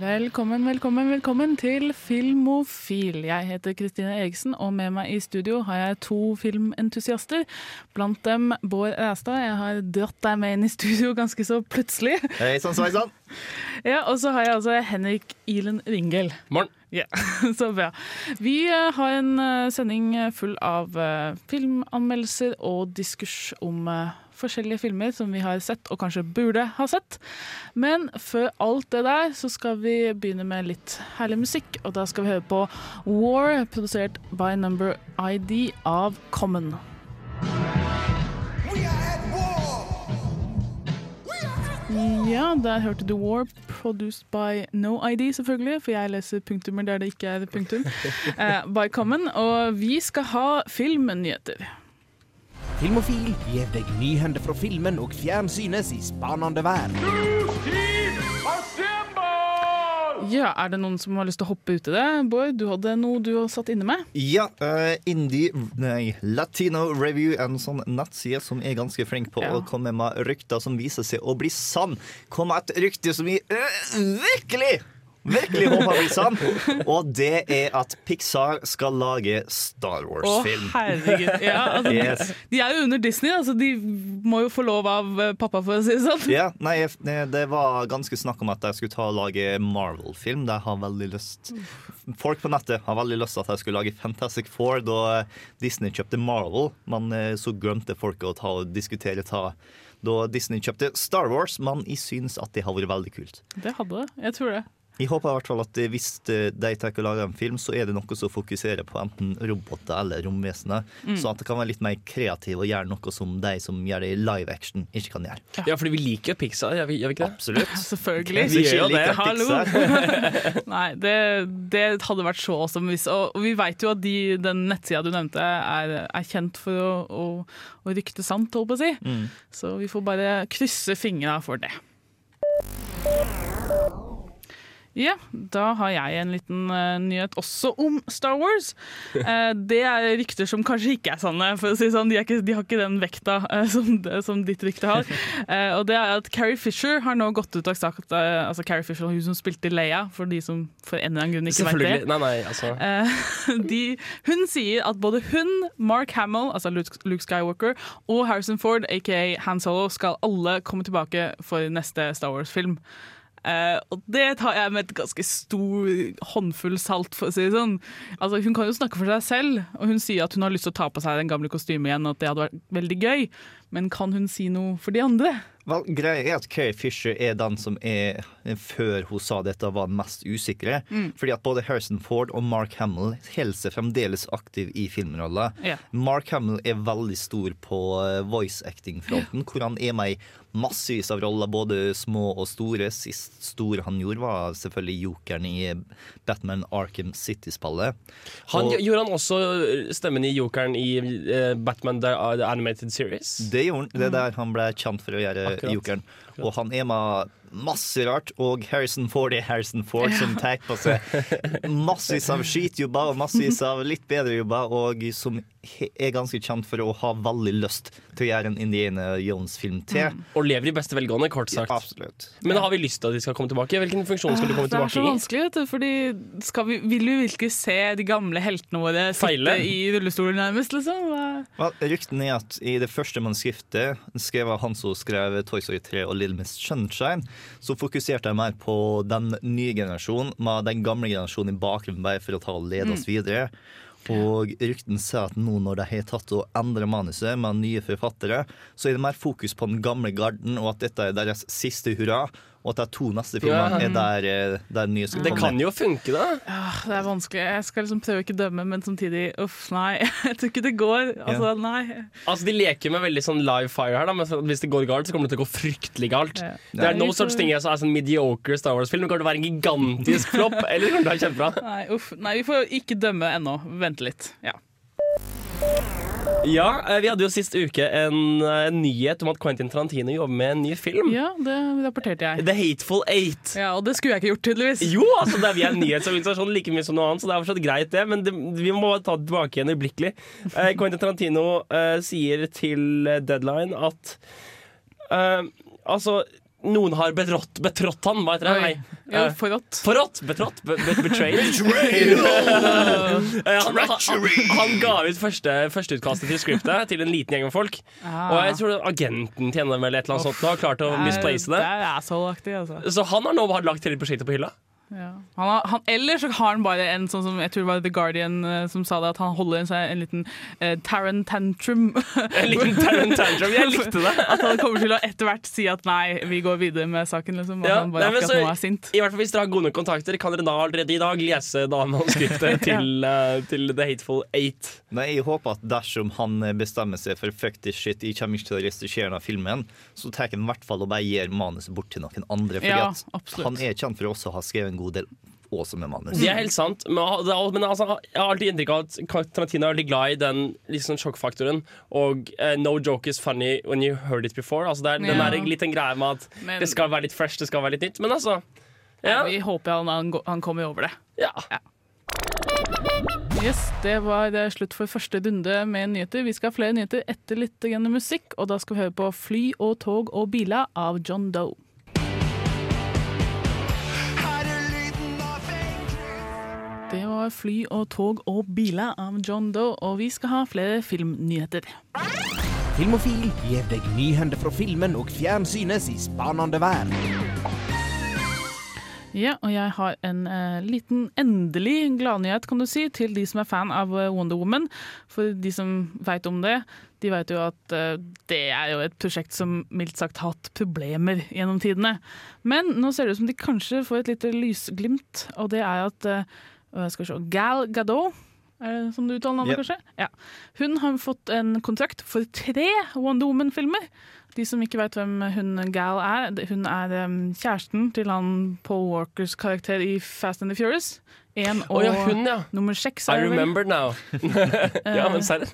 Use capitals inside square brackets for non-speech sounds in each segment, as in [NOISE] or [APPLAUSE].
Velkommen, velkommen, velkommen til Filmofil. Jeg heter Kristine Eriksen, og med meg i studio har jeg to filmentusiaster. Blant dem Bård Ræstad. Jeg har dratt deg med inn i studio ganske så plutselig. Hei sånn, sånn, sånn. [LAUGHS] Ja, Og så har jeg altså Henrik Ilen Ringel. Morgen. Ja, [LAUGHS] Så bra. Vi eh, har en eh, sending full av eh, filmanmeldelser og diskurs om forskjellige filmer som vi har sett og kanskje burde ha sett. Men før alt det der så skal vi begynne med litt herlig musikk. Og da skal vi høre på War, produsert by Number ID av Common. Ja, der hørte du War, produced by No ID, selvfølgelig, for jeg leser punktummer der det ikke er punktum. Uh, [LAUGHS] by Common. Og vi skal ha filmnyheter. Filmofil gir deg nyhender fra filmen og fjernsynets i spanende verden. Ja, Er det noen som har lyst til å hoppe ut i det? Bård, du hadde noe du har satt inne med? Ja, uh, Indie nei, Latino Review, en sånn nettside som er ganske flink på Ja. å komme med rykter som viser seg å bli sann. Kom med et rykte som vi uh, virkelig Virkelig håpa blir sann. Og det er at Pixar skal lage Star Wars-film. herregud. Ja, altså, Yes. de, de er jo under Disney, altså så de må jo få lov av eh, pappa, for å si det sånn. Ja, nei, det var ganske snakk om at jeg skulle ta og lage Marvel-film. Det har veldig lyst Folk på nettet har veldig lyst til at jeg skulle lage Fantastic Four da Disney kjøpte Marvel, men eh, så glemte folk å ta og diskutere ta da Disney kjøpte Star Wars, men jeg syns at det har vært veldig kult. Det hadde det. Jeg tror det. Jeg håper i hvert fall at eh, hvis eh, de tar og lager en film, så er det noe som fokuserer på enten roboter eller romvesener. Sånn at det kan være litt mer kreativ og gjøre noe som de som gjør det i live action, ikke kan gjøre. Ja, fordi vi liker jo Pixar, gjør vi, gjør vi ikke det? Absolutt. [LAUGHS] Selvfølgelig. Vi, som gjør jo det, Hallo! [LAUGHS] Nei, det, det hadde vært så awesome hvis Og og vi veit jo at de, den nettsida du nevnte, er, er kjent for å, å, å rykte sant, holdt på å si. Mm. Så vi får bare krysse fingra for det. Ja, da har jeg en liten uh, nyhet også om Star Wars. Uh, [LAUGHS] det er rykter som kanskje ikke er sanne, for å si sånn. De, ikke, de har ikke den vekta uh, som, [LAUGHS] som ditt rykte har. Og det er at Carrie Fisher har nå gått ut og sagt at Altså Carrie Fisher, hun som spilte Leia, for de som for en eller annen grunn ikke vet det. Nei, nei, altså. [LAUGHS] De, hun sier at både hun, Mark Hamill, altså Luke Luke Skywalker, og Harrison Ford, aka Han Solo, skal alle komme tilbake for neste Star Wars-film. Eh, og det tar jeg med et ganske stor håndfull salt, for å si det sånn. Altså, hun kan jo snakke for seg selv, og hun sier at hun har lyst til å ta på seg den gamle kostymet igjen, og at det hadde vært veldig gøy. Men kan hun si noe for de andre? Vel, greia er at Carrie Fisher er den som er, før hun sa dette, var den mest usikre. Fordi at både Harrison Ford og Mark Hamill holder seg fremdeles aktiv i filmroller. Yeah. Mark Hamill er veldig stor på eh, voice acting-fronten, hvor han er med i massevis av roller, både små og store. Sist store han gjorde, var selvfølgelig jokeren i Batman Arkham City-spillet. Han, Og- gjorde han også stemmen i jokeren i uh, Batman The, the Animated Series? Det gjorde han. Det er der han ble kjent for å gjøre Akkurat. jokeren. Og han er med masse rart. Og Harrison Ford er Harrison Ford, som tar på seg [LAUGHS] massevis av skitjobber og massevis av litt bedre jobber, og som er ganske kjent for å ha veldig lyst til å gjøre en Indiana Jones-film til. Og lever i beste velgående, kort sagt. Absolutt. Men har vi lyst til at de skal komme tilbake? Hvilken funksjon skal de komme tilbake i? Det er så vanskelig, vet du, fordi skal vi, vil vi virkelig se de gamle heltene våre sitte i rullestolen nærmest, liksom? Hva- Vel, er at i det første manuskriptet, skrevet av han som skrev Toy Story 3 og Little Miss Sunshine, så fokuserte jeg mer på den nye generasjonen, med den gamle generasjonen i bakgrunnen, bare for å ta og lede oss videre. Og rykten sier at nå når de har tatt og endret manuset med nye forfattere, så er det mer fokus på den gamle garden, og at dette er deres siste hurra. Og at de to neste filmene Ja. er der, eh, der nye skal Det kan jo funke, da. Ja, Det er vanskelig. Jeg skal liksom prøve ikke dømme, men samtidig uff, nei. [LAUGHS] Jeg tror ikke det går. Altså, nei. Altså, De leker med veldig sånn live fire her, da, men hvis det går galt, så kommer det til å gå fryktelig galt. Ja. Det er no such thing as altså, en mediocre Star Wars-film. Det kommer til å være en gigantisk flopp, [LAUGHS] eller det kommer til å være kjempebra. Nei, uff. nei, vi får ikke dømme ennå. Vente litt. Ja. Ja, eh, Vi hadde jo sist uke en, eh, en nyhet om at Quentin Tarantino jobber med en ny film. Ja, det rapporterte jeg. The Hateful Eight. Ja, Og det skulle jeg ikke gjort, tydeligvis. Jo, altså det er, vi er en nyhetsorganisasjon like mye som noe annet, så det er fortsatt greit, det. Men det, vi må ta det tilbake igjen øyeblikkelig. Eh, Quentin Tarantino eh, sier til eh, Deadline at eh, Altså, noen har betrådt, betrådt han, hva heter det? Nei. Ja, Eh, forrådt. Forrådt! Betrådt? Be be betrayed? [LAUGHS] Han, han, han ga ut første, førsteutkastet til scriptet til en liten gjeng med folk. Og jeg tror agenten til NM eller et eller annet sånt har klart å misplace Det det. er asshole-aktig, altså. Så han har nå lagt hele prosjektet på hylla. Ja. Han har, han, eller så har han bare en sånn som jeg tror det var The Guardian eh, som sa det, at han holder en, sånn- en liten uh, tarantantrum. En liten Taran tantrum. Jeg likte det. [LAUGHS] At han kommer til å etter hvert si at nei, vi går videre med saken. Liksom. Og Ja, han bare nei, men akkurat så- nå er sint. I hvert fall Hvis dere har gode nok kontakter, kan dere da allerede i dag lese da manuskriptet [LAUGHS] til, eh, til The Hateful Eight. Nei, jeg håper at dersom han bestemmer seg for fuck this shit, jeg kommer ikke til å regissere denne filmen, så tar han i hvert fall og bare gir manuset bort til noen andre. For Ja, absolutt. han er kjent for også å ha skrevet en god del awesome manus. Det er helt sant, men, det er- men altså, jeg har alltid inntrykk av at Tarantino er veldig glad i den liksom, sjokkfaktoren. Og uh, no joke is funny when you heard it before. Altså, det er den er litt en greie med at Men- det skal være litt fresh, det skal være litt nytt. Men altså Ja. ja, Vi håper han, han, han kommer over det. ja. Yes, Det var det slutt for første runde med nyheter. Vi skal ha flere nyheter etter litt musikk, og da skal vi høre på Fly og tog og biler av John Doe. Fly og tog og biler av John Doe, og vi skal ha flere filmnyheter. Filmofil gir deg nyhender fra filmen og fjernsynets i spanende verden. Ja, og jeg har en eh, liten endelig gladnyhet, kan du si, til de som er fan av eh, Wonder Woman. For de som veit om det, de veit jo at eh, det er jo et prosjekt som mildt sagt har hatt problemer gjennom tidene. Men nå ser det ut som de kanskje får et lite lysglimt, og det er at eh, skal vi se, Gal Gadot er det som du uttaler navnet, Yep. kanskje? Ja. Hun har fått en kontrakt for tre Wonder Woman-filmer. De som ikke vet hvem hun Gal er, hun er um, kjæresten til han Paul Walkers karakter i Fast and the Furious. En og oh, ja, hun, ja. nummer seks. I er det remember now. [LAUGHS] ja, men serr.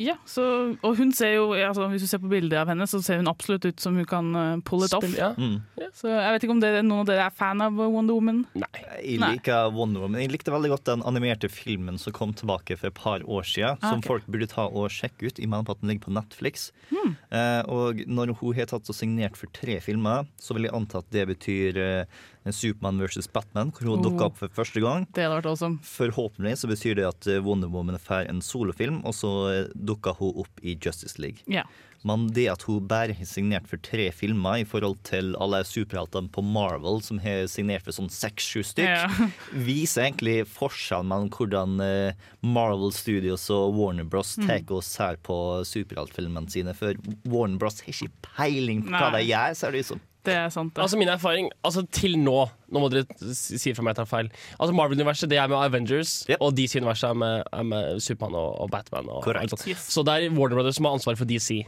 Ja, så, og hun ser jo, altså, Hvis du ser på bildet av henne, så ser hun absolutt ut som hun kan uh, pull it off. Ja. Mm. Så jeg vet ikke om dere, noen av dere er fan av Wonder Woman? Nei. Jeg Nei. liker Wonder Woman. Jeg likte veldig godt den animerte filmen som kom tilbake for et par år siden, Ah, som okay. folk burde ta og sjekke ut. i på at den ligger på Netflix. Mm. Eh, og når hun har tatt og signert for tre filmer, så vil jeg anta at det betyr eh, Supermann versus Batman, hvor hun Oh. dukker opp for første gang. Det hadde vært awesome. Forhåpentlig så betyr det at eh, Wonder Woman får en solofilm, og så eh, dukker hun opp i Justice League. Ja. Men det at hun bare har signert for tre filmer i forhold til alle superheltene på Marvel, som har signert for sånn seks-sju stykk, Ja. [LAUGHS] viser egentlig forskjellen mellom hvordan eh, Marvel Studios og Warner Bros. Mm. tar og ser på superheltfilmene sine. For Warner Bros. har ikke peiling på hva Nei. de gjør, ser det ut som. Det er sant. Det. Altså Min erfaring altså til nå Nå må dere si fra meg jeg tar feil. Altså Marvel-universet det er med Avengers, Yep. og DC-universet er, med- er med Supermann og, og Batman. Og, og. Yes. Så det er Warner Brothers som har ansvaret for DC.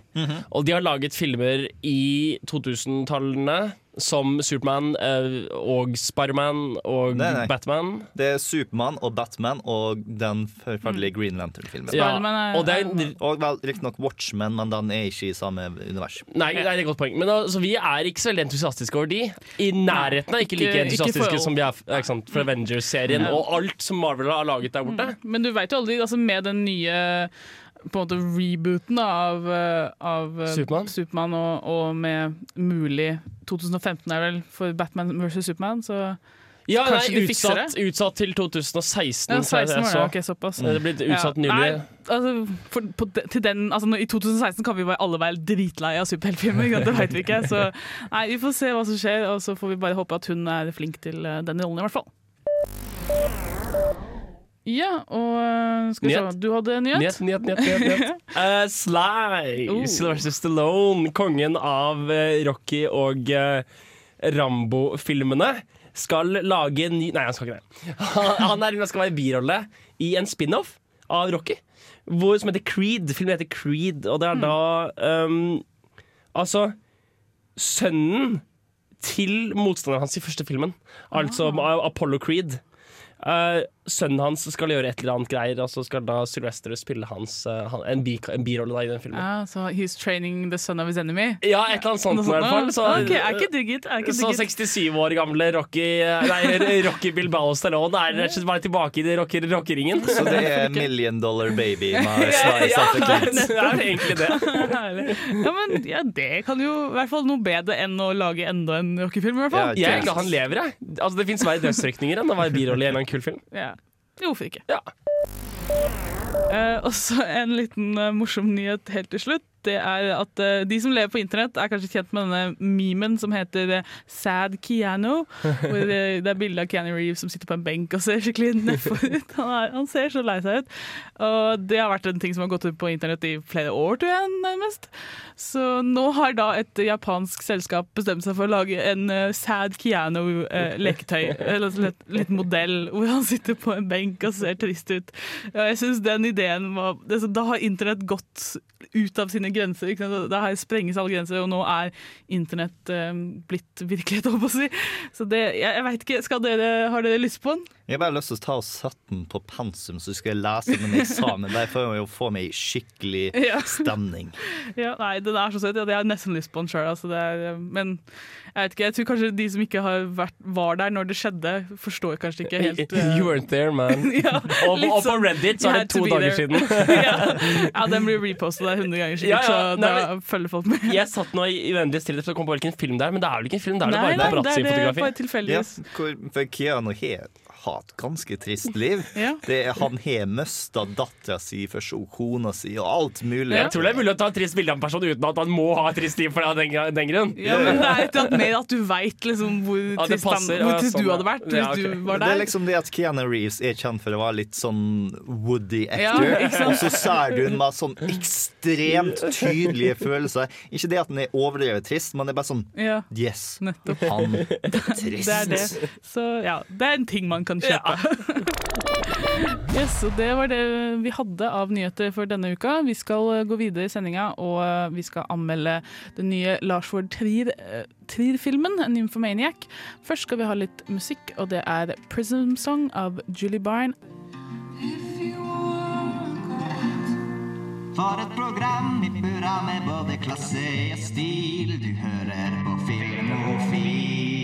Og de har laget filmer i 2000-tallene som Supermann eh, og Spiderman og Nei, nei. Batman. Det er Supermann og Batman og den forferdelige Green Lantern-filmen. Ja, er- og det er Og vel, riktignok Watchmen, men den er ikke i samme univers. Nei, nei, det er et godt poeng. Men altså, vi er ikke så veldig entusiastiske over de. I nærheten er ikke like entusiastiske ikke som vi er ikke sant, for Avengers-serien og alt som Marvel har laget der borte. Men du veit jo aldri, altså med den nye på en måte rebooten da, av, eh, av Supermann Superman? Superman og, og med mulig 2015 er vel for Batman versus Superman, så Ja, nei, Kanskje de fikser utsatt, utsatt til 2016. ja, så jeg- 16 var det, okay, ok, såpass. Det ble utsatt Ja, nylig. Nei, altså, for, på, til den, altså, I 2016 kan vi bare alle være dritlei av superheltfilmer. Det veit vi ikke. Så nei, vi får se hva som skjer, og så får vi bare håpe at hun er flink til eh, den rollen, i hvert fall. Ja, og eh, skal vi se, du hadde en nyhet? Nyhet, nyhet, nyhet. nyhet. [LAUGHS] Eh, Sly, Oh. Sylvester Stallone, kongen av uh, Rocky og Rambo-filmene, skal lage ny Nei, han skal ikke det. [LAUGHS] Han, er, han skal være birolle i en spin-off av Rocky, hvor, som heter Creed. Filmen heter Creed, og det er da um, Altså Sønnen til motstanderen hans i første filmen, altså Apollo Creed, eh, sønnen hans skal gjøre et eller annet greier, og så skal da Sylvester spille hans, eh, han, en, bi, en birolle da i den filmen. Ja, så he's training the son of his enemy. Ja, et eller annet sånt Noe i hvert fall. Så, Ok, er ikke digget. Er ikke så 67 år gamle Rocky, nei, Rocky Bilbao Stallone er rett og slett bare tilbake i det rocker, rockeringen. Så det er [LAUGHS] Million Dollar Baby [LAUGHS] med slice ja, of the det er, det er egentlig det. Ja, men ja, det kan jo i hvert fall noe bedre enn å lage enda en rockefilm, i hvert fall. Ja, Jeg er glad han lever, jeg. Altså, det fins verre dødsrykninger enn å være birolle i en eller annen kul film. Ja. Hvorfor ikke? Ja. Eh, og så en liten eh, morsom nyhet helt til slutt. Det er at uh, De som lever på internett, er kanskje kjent med denne memen som heter uh, Sad Keanu. Hvor det, det er bilde av Keanu Reeves som sitter på en benk og ser skikkelig nedfor ut. Han, er, han ser så lei seg ut. Og det har vært en ting som har gått ut på internett i flere år, tror jeg, nærmest. Så nå har da et japansk selskap bestemt seg for å lage en uh, Sad Keanu-leketøy. eller en liten modell hvor han sitter på en benk og ser trist ut. Ja, jeg synes den ideen var det, Da har internett gått ut av sine grenser. Ikke sant? Det her sprenges alle grenser, og nå er internett eh, blitt virkelighet, [LAUGHS] holdt på å si. Så det, jeg, jeg vet ikke, dere, Har dere lyst på den? Jeg har bare lyst til å ta og sette den på pensum, så skal jeg lese den i eksamen. Bare for jo få meg i skikkelig [LAUGHS] Ja. stemning. Ja, nei, den er så søt. Ja, jeg har nesten lyst på den sjøl. Altså, er, men jeg vet ikke, jeg tror kanskje de som ikke har vært, var der når det skjedde, forstår kanskje ikke helt uh... [LAUGHS] You weren't there, man. [LAUGHS] ja, Og, og på sånn, Reddit så er det to dager there. siden. ja. ja, den blir repostet der 100 ganger sikkert, Ja, ja, så nei, da følger folk med. Jeg satt nå i uendelig stillhet for å komme på hvilken film det er, men det er vel ikke en film, det er Nei, det bare nei, det er det paparazzi-fotografi. bare Ja, tilfeldigvis. hvor, for Keanu har har et ganske trist liv. Ja. Det er, han har mista dattera si, først og kona si, og alt mulig. Jeg tror det er mulig å ta et trist bilde av en person uten at han må ha et trist liv for den, den grunn. Ja, men det er et eller mer at du veit liksom, hvor Ja, trist, passer. hvor Ja, trist sånn, du hadde vært hvis okay. ok. du var Det er liksom det at Keanu Reeves er kjent for å være litt sånn woody actor. og så ser du med sånn ekstremt tydelige følelser. Ikke det at den er overdrevet trist, men det er bare sånn Ja, Yes, nettopp. han [LAUGHS] er trist. Det er det. Så ja, det er en ting man kan kjøpe. [LAUGHS] yes, og det var det vi hadde av nyheter for denne uka. Vi skal eh, gå videre i sendinga, og eh, vi skal anmelde den nye Lars Vord Trier-filmen, Trier-filmen, Nymphomaniac. Først skal vi ha litt musikk, og det er Prism Song av Julie Byrne. For et program i burra med både klasse og stil. Du hører på Filmofil.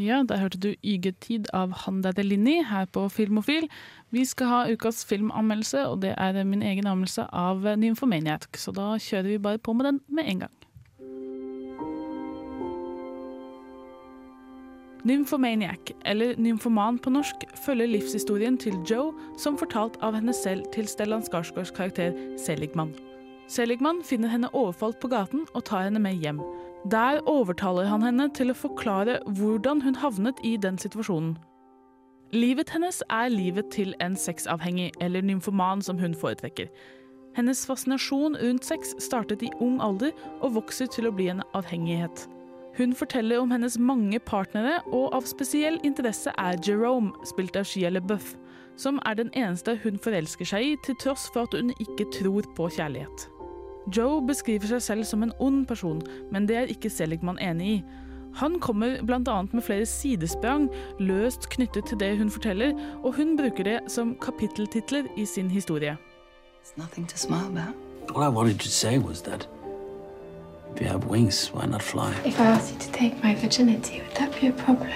Ja, der hørte du Ygetid av Handa Delini her på Filmofil. Vi skal ha ukas filmanmeldelse, og det er min egen anmeldelse av Nymphomaniac. Så da kjører vi bare på med den med en gang. Nymphomaniac, eller Nymfoman på norsk, følger livshistorien til Joe, som fortalt av henne selv til Stellan Skarsgårds karakter Seligman. Seligman finner henne overfalt på gaten og tar henne med hjem. Der overtaler han henne til å forklare hvordan hun havnet i den situasjonen. Livet hennes er livet til en sexavhengig, eller nymfoman som hun foretrekker. Hennes fascinasjon rundt sex startet i ung alder og vokser til å bli en avhengighet. Hun forteller om hennes mange partnere, og av spesiell interesse er Jerome, spilt av Shia LeBeouf, som er den eneste hun forelsker seg i, til tross for at hun ikke tror på kjærlighet. Joe beskriver seg selv som en ond person, men det er ikke Seligman enig i. Han kommer bl.a. med flere sidesprang løst knyttet til det hun forteller, og hun bruker det som kapitteltitler i sin historie. It's nothing to smile about. All I wanted to say was that if you have wings, why not fly? If I asked you to take my virginity, would that be a problem?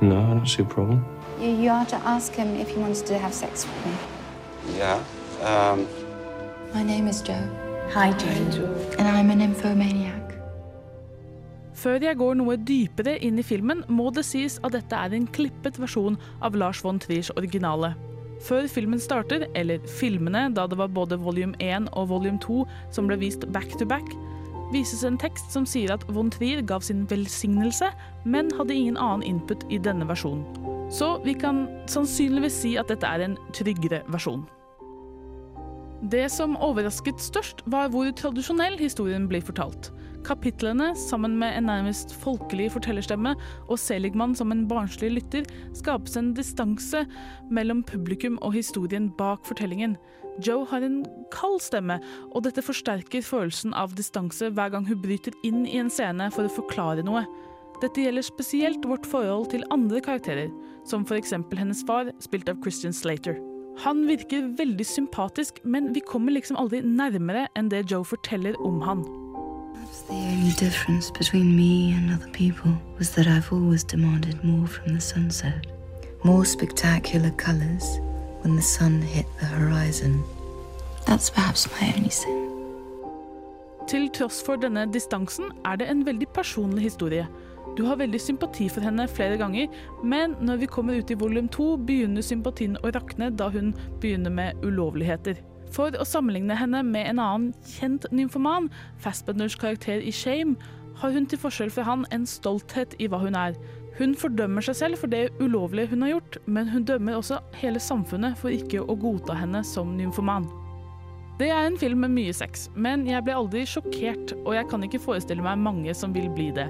No, I don't see a problem. You, you are to ask him if he wants to have sex with me. Yeah. Um, My name is Joe, Hi, Joe. and I'm an nymphomaniac. Før jeg går noe dypere inn i filmen, må det sies at dette er en klippet versjon av Lars von Triers originale. Før filmen starter, eller filmene, da det var både volume 1 og volume 2 som ble vist back to back, vises en tekst som sier at von Trier gav sin velsignelse, men hadde ingen annen input i denne versjonen. Så vi kan sannsynligvis si at dette er en tryggere versjon. Det som overrasket størst, var hvor tradisjonell historien blir fortalt. Kapitlene, sammen med en nærmest folkelig fortellerstemme og Seligman som en barnslig lytter, skapes en distanse mellom publikum og historien bak fortellingen. Joe har en kald stemme, og dette forsterker følelsen av distanse hver gang hun bryter inn i en scene for å forklare noe. Dette gjelder spesielt vårt forhold til andre karakterer, som f.eks. hennes far, spilt av Christian Slater. Han virker veldig sympatisk, men vi kommer liksom aldri nærmere enn det Joe forteller om han. The only difference between me and other people was that I've always demanded more from the sunset. More spectacular colors when the sun hit the horizon. That's perhaps my only sin. Til tross for denne distansen er det en veldig personlig historie. Du har veldig sympati for henne flere ganger, men når vi kommer ut i volum to, begynner sympatien å rakne da hun begynner med ulovligheter. For å sammenligne henne med en annen kjent nymfoman, Fassbenders karakter i Shame, har hun til forskjell fra han en stolthet i hva hun er. Hun fordømmer seg selv for det ulovlige hun har gjort, men hun dømmer også hele samfunnet for ikke å godta henne som nymfoman. Det er en film med mye sex, men jeg ble aldri sjokkert, og jeg kan ikke forestille meg mange som vil bli det.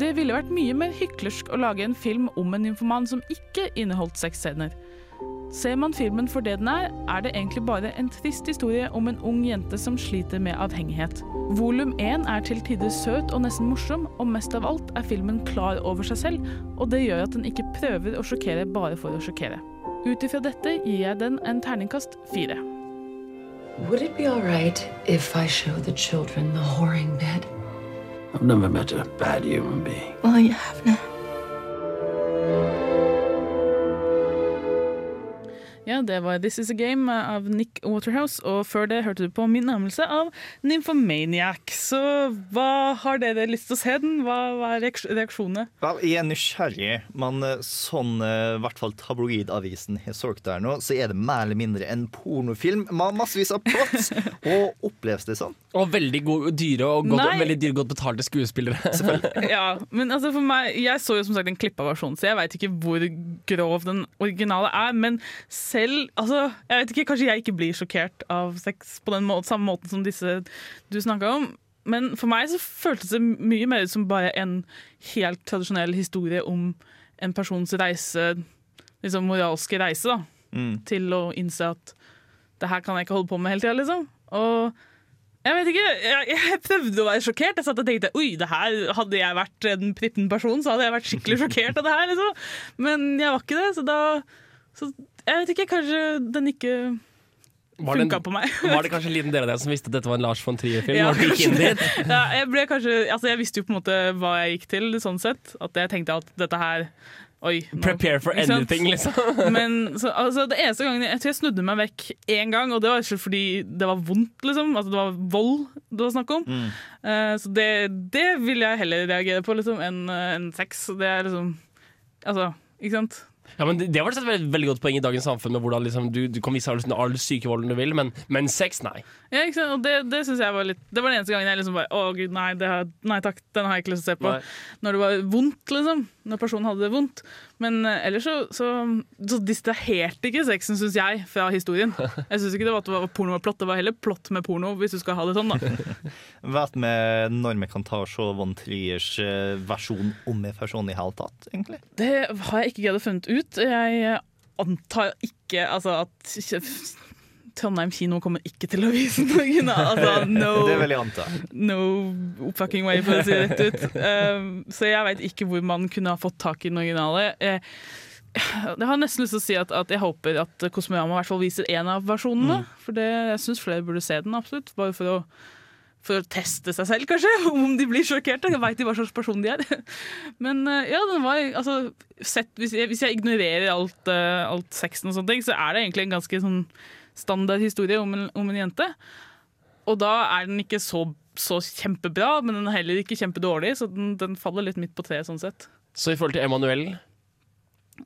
Det ville vært mye mer hyklersk å lage en film om en informant som ikke inneholdt sexscener. Ser man filmen for det den er, er det egentlig bare en trist historie om en ung jente som sliter med avhengighet. Volum 1 er til tider søt og nesten morsom, og mest av alt er filmen klar over seg selv, og det gjør at den ikke prøver å sjokkere bare for å sjokkere. Ut ifra dette gir jeg den en terningkast fire. Would it be all right if I show the children the whoring bed? I've never met a bad human being. Well, you have now. Ja, det var This Is A Game av Nick Waterhouse, og før det hørte du på min anmeldelse av Nymphomaniac. Så hva har dere lyst til å se den? Hva, hva er reaksjonene? Vel, jeg er nysgjerrig, men eh, sånn eh, i hvert fall tabloidavisen har solgt der nå, så er det mer eller mindre en pornofilm med massevis av plots. [LAUGHS] og oppleves det sånn? Og veldig gode, dyre og godt, Nei. veldig dyre, godt betalte skuespillere. [LAUGHS] ja, men altså for meg Jeg så jo som sagt en klippa versjon, så jeg veit ikke hvor grov den originale er. Men selv altså, Jeg vet ikke, Kanskje jeg ikke blir sjokkert av sex på den må samme måten som disse du snakka om. Men for meg så føltes det mye mer ut som bare en helt tradisjonell historie om en persons reise, liksom moralske reise, da. Mm. Til å innse at det her kan jeg ikke holde på med hele tida, liksom. Og jeg vet ikke, jeg, jeg prøvde å være sjokkert. Jeg satt og tenkte oi, det her hadde jeg vært en pritten person, så hadde jeg vært skikkelig sjokkert av det her. Liksom. Men jeg var ikke det, så da så Jeg vet ikke, kanskje den ikke funka på meg. [LAUGHS] var det kanskje en liten del av deg som visste at dette var en Lars von Trier-film? Ja, [LAUGHS] ja, jeg, ble kanskje, altså jeg visste jo på en måte hva jeg gikk til, sånn sett. At jeg tenkte at dette her Oi. nå- Prepare for anything, liksom. [LAUGHS] Men så, altså, det eneste gangen Jeg tror jeg snudde meg vekk én gang, og det var ikke fordi det var vondt, liksom. Altså, det var vold det var snakk om. Eh, så det, det vil jeg heller reagere på liksom, enn en sex. Det er liksom Altså, ikke sant? Ja, men det, det var et veldig, veldig godt poeng i dagens samfunn, med hvordan liksom, du, du kan vise all, all sykevolden du vil, men, men sex, nei. Ja, ikke sant? Og det, det synes jeg var litt Det var den eneste gangen jeg liksom bare Å gud, nei, det har, nei takk, den har jeg ikke lyst til å se på. Nei. Når det var vondt, liksom. Når personen hadde det vondt. Men eh, ellers så, så, så distraherte ikke sexen, syns jeg, fra historien. Jeg syns ikke det var at det var porno med plott, det var heller plott med porno, hvis du skal ha det sånn, da. [LAUGHS] Vet vi når vi kan ta og se Von Triers eh, versjon om en får i hele tatt, egentlig? Det har jeg ikke greid å funnet ut. Jeg antar ikke altså, at Trondheim kino kommer ikke til å vise noen. Altså, no, [LAUGHS] Det vil jeg anta. no fucking way, for å si det rett ut. Uh, så jeg veit ikke hvor man kunne ha fått tak i den originale. Jeg, jeg har nesten lyst til å si at, at jeg håper at Kosmorama i hvert fall viser én av versjonene. For det, jeg syns flere burde se den, absolutt. Bare for å, for å teste seg selv, kanskje. [LAUGHS] Om de blir sjokkerte. Veit de hva slags person de er. [LAUGHS] Men uh, ja, den var altså sett, hvis, jeg, hvis jeg ignorerer alt, uh, alt sexen og sånne ting, så er det egentlig en ganske sånn standard historie om en, om en jente. Og da er den ikke så, så kjempebra, men den er heller ikke kjempedårlig, så den, den faller litt midt på treet sånn sett. Så i forhold til Emanuel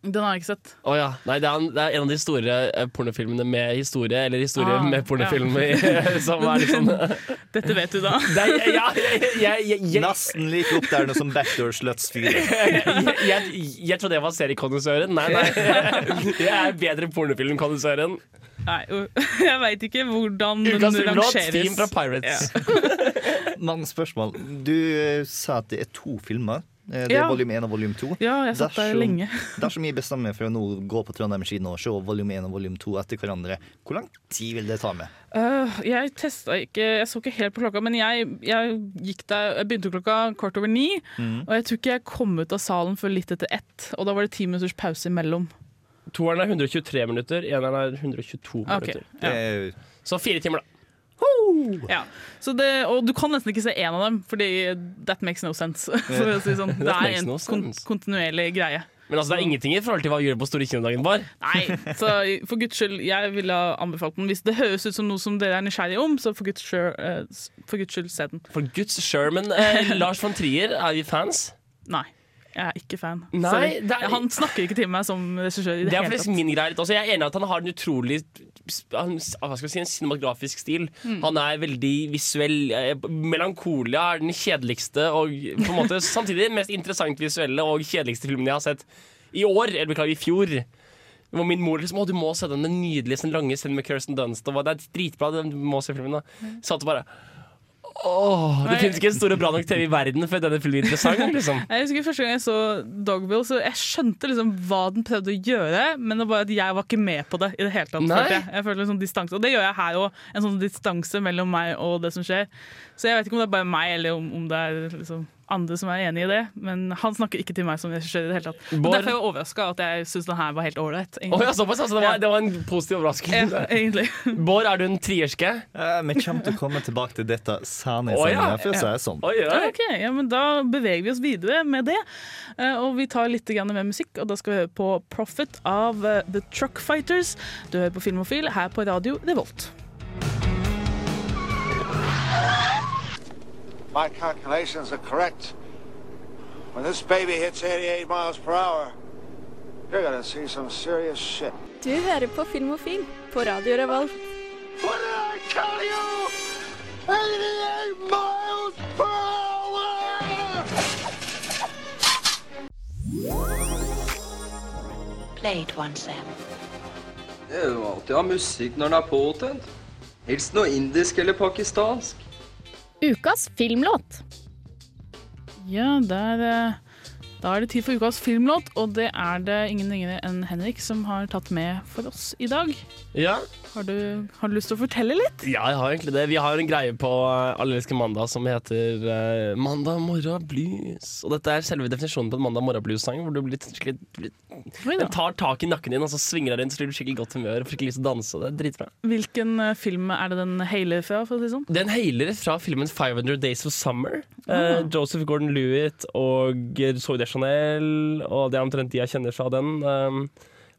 Den har jeg ikke sett. Oh, ja. Nei, det er, en, det er en av de store eh, pornofilmene med historie, eller historie Ah, med pornofilm, ja. [LAUGHS] som er liksom [LAUGHS] Dette vet du da. [LAUGHS] Nei, ja, jeg, Nesten like oppdatert som Backdoor Sluts 4. jeg, jeg, jeg trodde jeg var seriekondisøren. Nei, nei. Jeg er bedre pornofilmkondisøren. Nei, jeg veit ikke hvordan den rangeres. Team fra Pirates. Mange spørsmål. Du eh, sa at det er to filmer. Eh, Det er Ja. volum 1 og volum 2. Ja, jeg satt der lenge. [LAUGHS] dersom jeg bestemmer meg for å nå gå på Trondheim kino og se volum 1 og volum 2 etter hverandre, hvor lang tid vil det ta med? Uh, jeg testa ikke Jeg så ikke helt på klokka, men jeg, jeg gikk der Jeg begynte klokka kvart over ni, Mm. og jeg tror ikke jeg kom ut av salen før litt etter ett. Og da var det ti minutters pause imellom. Toeren er 123 minutter, eneren er 122 okay. minutter. ja. Så fire timer, da. Ja. Så det, og du kan nesten ikke se én av dem, fordi that makes no sense. [LAUGHS] Si sånn. Det er en kon kontinuerlig greie. Men altså, det er ingenting i forhold til hva gjør på store kinodagen var? Nei, så for guds skyld, jeg ville ha anbefalt den. Hvis det høres ut som noe som dere er nysgjerrige om, så for guds skyld, uh, for guds skyld se den. For guds. Men eh, [LAUGHS] Lars von Trier, er vi fans? Nei. Jeg er ikke fan. Nei, er- Han snakker ikke til meg som regissør det, Det er faktisk min greie litt også. Jeg er enig i at han har en utrolig han, si, en cinematografisk stil. Mm. Han er veldig visuell. eh, Melankolia er den kjedeligste og på en måte [LAUGHS] samtidig den mest interessant visuelle og kjedeligste filmen jeg har sett i år. Eller beklager, i fjor. Hvor min mor liksom, å, du må se den, den nydelige, sånn lange scenen med Kirsten Dunst. Og det er dritbra, du må se filmen. da Satt og bare Åh, Det finnes ikke en stor og bra nok TV i verden for denne filmen er interessant. liksom Jeg husker Første gang jeg så Dogville, så jeg skjønte liksom hva den prøvde å gjøre, men det var at jeg var ikke med på det i det hele tatt. Følte Jeg. jeg følte en sånn distanse, Og det gjør jeg her òg. En sånn distanse mellom meg og det som skjer. Så jeg vet ikke om det er bare meg, eller om, om det er liksom andre som er enig i det. Men han snakker ikke til meg som regissør i det hele tatt. Og Derfor er jeg overraska at jeg syns den her var helt ålreit. Oh, ja, såpass, altså, det, var, det var en positiv overraskelse. Ja, egentlig. [LAUGHS] Bård, er du en trierske? Eh, Vi kommer til å komme tilbake til dette senere, oh, ja. for å si det sånn. Ja, ok, ja, men Da beveger vi oss videre med det. Uh, og vi tar litt grann mer musikk, og da skal vi høre på 'Profit' av uh, The Truck Fighters. Du hører på Filmofil her på radio Revolt. My calculations are correct. When this baby hits 88 miles per hour, you're gonna see some serious shit. Du hører på Filmofil på Radio Revolt. What did I tell you? 88 miles per hour! Play it once, Sam. Det er jo alltid å ha musikk når den er påtent. Helst noe indisk eller pakistansk. Ukas filmlåt. Ja, der, eh, da er det tid for ukas filmlåt, og det er det ingen ringere enn Henrik som har tatt med for oss i dag. Ja. Har du, har du lyst til å fortelle litt? Ja, jeg har egentlig det. Vi har en greie på uh, mandag som heter uh, Mandag morgen blues. Og dette er selve definisjonen på en mandag morgen blues-sang. Hvor du blir skikkelig, blir, den tar tak i nakken din og så svinger deg rundt, så blir du skikkelig godt humør og får ikke lyst til å danse. og Det er dritbra. Hvilken eh, film er det den hailer fra? for å si sånn? Den hailer fra filmen 500 Days of Summer. Uh, Eh, Joseph Gordon-Lewitt og Zoe Deschanel, og det er omtrent de jeg kjenner fra den. Um,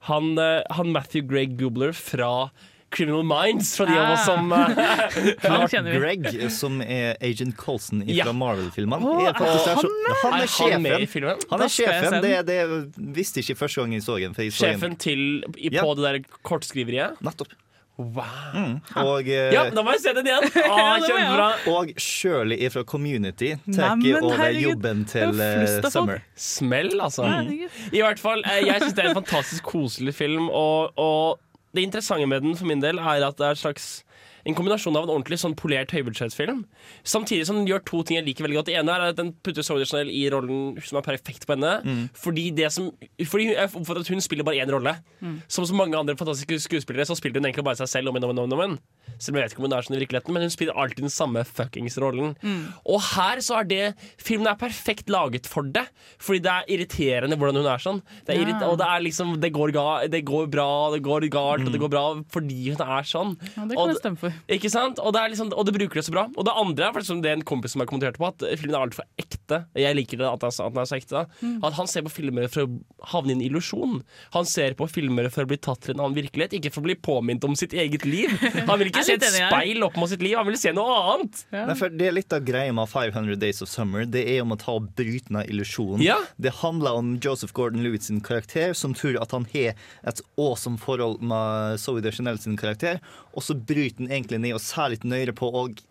han, eh, han Matthew Greg Goobler fra Criminal Minds, fra de av oss som [LAUGHS] eh, Clark Gregg, som er Agent Colson fra Ja. Marvel-filmene. Er er han Er han sjefen. med i filmen? Han er sjefen. Det, det visste jeg ikke første gang jeg så den. for Sjefen til i, på det der kortskriveriet? Nettopp. Wow. Og, eh, Ja, da må jeg se den igjen! [LAUGHS] Ah, kjempebra. Og Shirley fra Community tar over herregud. jobben til eh. Summer. Smell, altså. Mm. I hvert fall, eh, Jeg syns det er en fantastisk koselig film. Og, og det interessante med den for min del er at det er et slags en kombinasjon av en ordentlig sånn polert høybudsjettfilm, Samtidig som den gjør to ting jeg liker veldig godt. Det ene er at den putter Zoe Chanel i rollen som er perfekt på henne. Mm. Fordi det som Fordi jeg oppfatter at hun spiller bare én rolle. Mm. Som så mange andre fantastiske skuespillere så spiller hun egentlig bare seg selv om igjen om igjen. Selv om jeg vet ikke om hun er sånn i virkeligheten, men hun spiller alltid den samme fuckings rollen. Mm. Og her så er det Filmen er perfekt laget for det. Fordi det er irriterende hvordan hun er sånn. Det er Ja. og det er liksom Det går, ga det går bra, det går galt, og det går bra fordi hun er sånn. Ja, det Og kan jeg stemme for. Ikke sant? Og det, er liksom, og det bruker det så bra. Og det andre er faktisk det er en kompis som har kommentert på, at filmen er altfor ekte. Jeg liker det at den at er så ekte. Mm. At han ser på filmer for å havne i en illusjon. Han ser på filmer for å bli tatt til en annen virkelighet, ikke for å bli påminnet om sitt eget liv. Han vil [LAUGHS] ikke se et speil opp mot sitt liv, han vil se noe annet. Nei, for det er litt av greia med 500 Days of Summer. Det er om å ta og bryte ned illusjonen. Ja. Det handler om Joseph Gordon-Lewis sin karakter, som tror at han har et awesome forhold med Zoe de Chanel sin karakter, og så bryter den egentlig ned og ser litt nøyere på og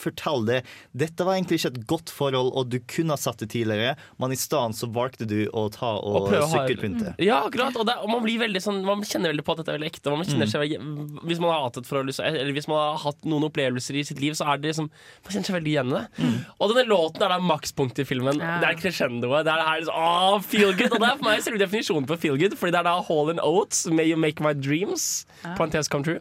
fortelle det. Dette var egentlig ikke et godt forhold, og du kunne ha satt det tidligere, men i stedet så valgte du å ta og, Og sykkelpynte. Ja, akkurat. Og, det, og man blir veldig sånn Man kjenner veldig på at dette er veldig ekte. Man kjenner Mm. seg veldig, hvis man har hatt et forhold Eller hvis man har hatt noen opplevelser i sitt liv, så er det liksom Man kjenner seg veldig igjen i det. Mm. Og denne låten er da makspunktet i filmen. Det er crescendoet. Det er, det her, liksom, åh, feel good. Og det er for meg selve definisjonen på feel good, Fordi det er da Hall and Oates, May You Make My Dreams. Parentes come true.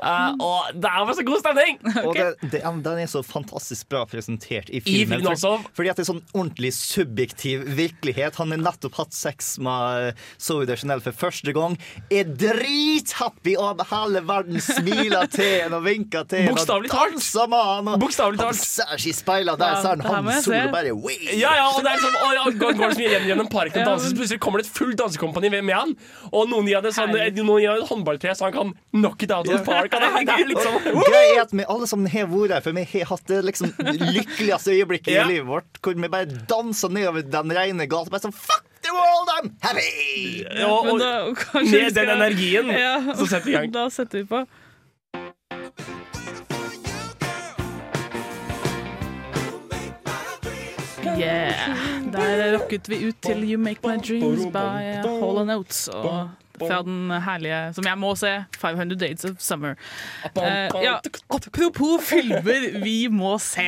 Uh, og det er bare så god stemning! Og det, det, ja, den er så fantastisk bra presentert i filmen. I. Fordi at det er sånn ordentlig subjektiv virkelighet. Han har nettopp hatt sex med Zoe de Chanel for første gang. Er drithappy, og hele verden smiler til henne og vinker til henne. Bokstavelig talt. med han. Han ser seg i speilet der, Ja, er her han må jeg Sol og bare «Wee!» Ja, ja, og det er liksom, og, og, går, går så mye igjen gjennom parken og danser, så plutselig kommer det et fullt dansekompani med, med han. Og noen gir det sånn, noen gir han et håndballtre, så han kan knock it out of the [LAUGHS] park. Det, det er liksom Greia er at vi alle sammen har vært her, for vi har hatt det liksom lykkeligste øyeblikket Ja. i livet vårt. Hvor vi bare danser nedover den rene gata. Bare sånn fuck the world, I'm happy! Ja, og Men da, med den energien så setter vi i gang. Da setter vi på. Yeah. Der rocket vi ut til You Make My Dreams by Hall Notes. Og fra den herlige, som jeg må se, 500 Days of Summer. Eh, ja, apropos filmer vi må se.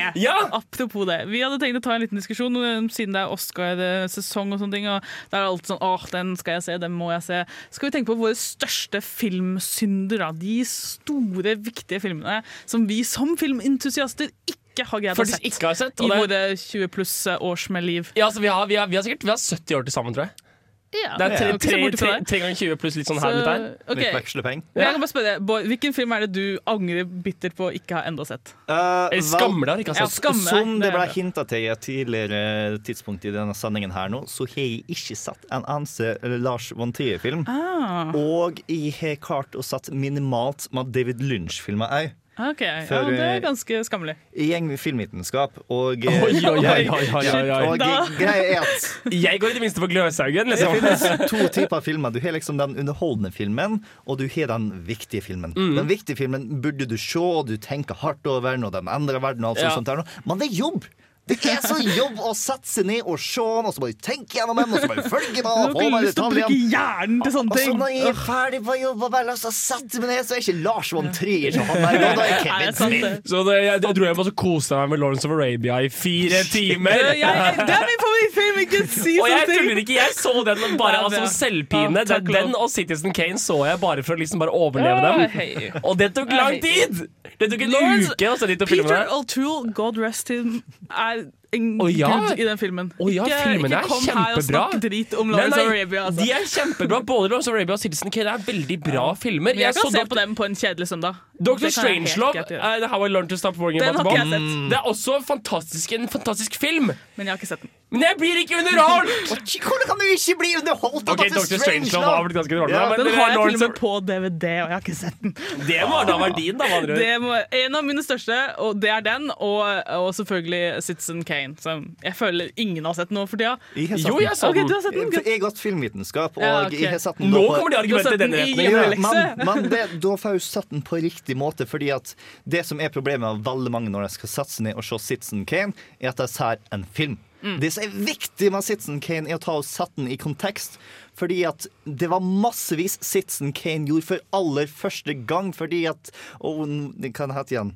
Apropos det. Vi hadde tenkt å ta en liten diskusjon siden det er Oscar-sesong og sånne ting. Og det er alt sånn åh, den skal jeg se, den må jeg se. Skal vi tenke på våre største filmsynder, da. De store, viktige filmene som vi som filmentusiaster ikke har greid å sett. ikke har sett, I våre 20 pluss års med liv. Ja, altså, vi, har, vi, har, vi har sikkert vi har 70 år til sammen, tror jeg. Ja, Det er tre, tre, tre, tre ganger 20 pluss litt sånn her, litt der. Okay. Litt vekslepeng. Ja. Jeg kan bare spørre deg, Bård, Hvilken film er det du angrer bittert på å ikke ha enda sett? Uh, Eller skammer deg ikke, altså. Ja, skammer. Som det ble hinta til i et tidligere tidspunkt i denne sendingen her nå, så har jeg ikke sett en eneste Lars von Trier-film. Ah. Og jeg har klart å sette minimalt med David Lynch-filmer òg. Ok, ja, Det er eh, ganske skammelig. Jeg går med filmvitenskap, og eh, Oi, oi, oi. Og greia er at Jeg går i det minste på Gløshaugen. det Liksom. finnes to typer filmer. Du har liksom den underholdende filmen, og du har den viktige filmen. Mm. Den viktige filmen burde du se, og du tenker hardt over den, og den endrer verden, og alt Ja. sånt der. Men det er jobb! Det er så jobb å sette seg ned og se den, og så bare tenke gjennom den, og så bare følge den. [LAUGHS] Du og har få ikke lyst til å bruke hjernen til sånne Og så når jeg er ferdig på jobb og bare lyst til å sette meg ned, så er ikke Lars von Trier som han er, og da er Kevin Smith. Så det, jeg, jeg tror jeg måtte kose meg med Lawrence of Arabia i fire timer. Jeg- det er min favorittfilm! Ikke [LAUGHS] si og jeg tuller ikke, jeg så den bare Ja, altså, selvpine. Ja, takk den, den og Citizen Kane så jeg bare for å liksom bare overleve dem. hei. Og det tok lang tid! Det tok en Lawrence- uke å se dit og filme. Peter. O'Toole, God rest him, er en oh, ja. gud i den filmen. Oh, ja, ikke, ikke er kom her og snakk drit om Lawrence nei, of Arabia. Altså. De er kjempebra. Både Lawrence of Arabia og Citizen Kane er veldig bra filmer. Men jeg kan se på dem på en kjedelig søndag. Dr. Jeg Strangelove, uh, How I Learned to Stop Worrying About jeg sett. Det er også fantastisk, en fantastisk film. Men jeg har ikke sett den. Men jeg blir ikke underholdt! [LAUGHS] Hvordan kan du ikke bli underholdt av Ok, Dr. Strangelove har blitt ganske underholdt, Ja, men den har jeg til og med på DVD, og jeg har ikke sett den. Det må da være din, da, må, en av mine største, og det er den, og, og selvfølgelig Citizen Kane. Som jeg føler ingen har sett nå for tida. Jeg Jo, jeg så Ok, den. du har sett den? For jeg har gått filmvitenskap, og Ja, okay. jeg har sett den Nå på- kommer de argumentene i den retningen. Ja, men, da får jeg jo sett den på riktig måte, fordi at det som er problemet med veldig mange når de skal satse ned og se Citizen Kane, er at de ser en film. Mm. Det som er viktig med Citizen Kane, er å ta og sette den i kontekst. Fordi at det var massevis Citizen Kane gjorde for aller første gang. Fordi at Å, hva det heter igjen?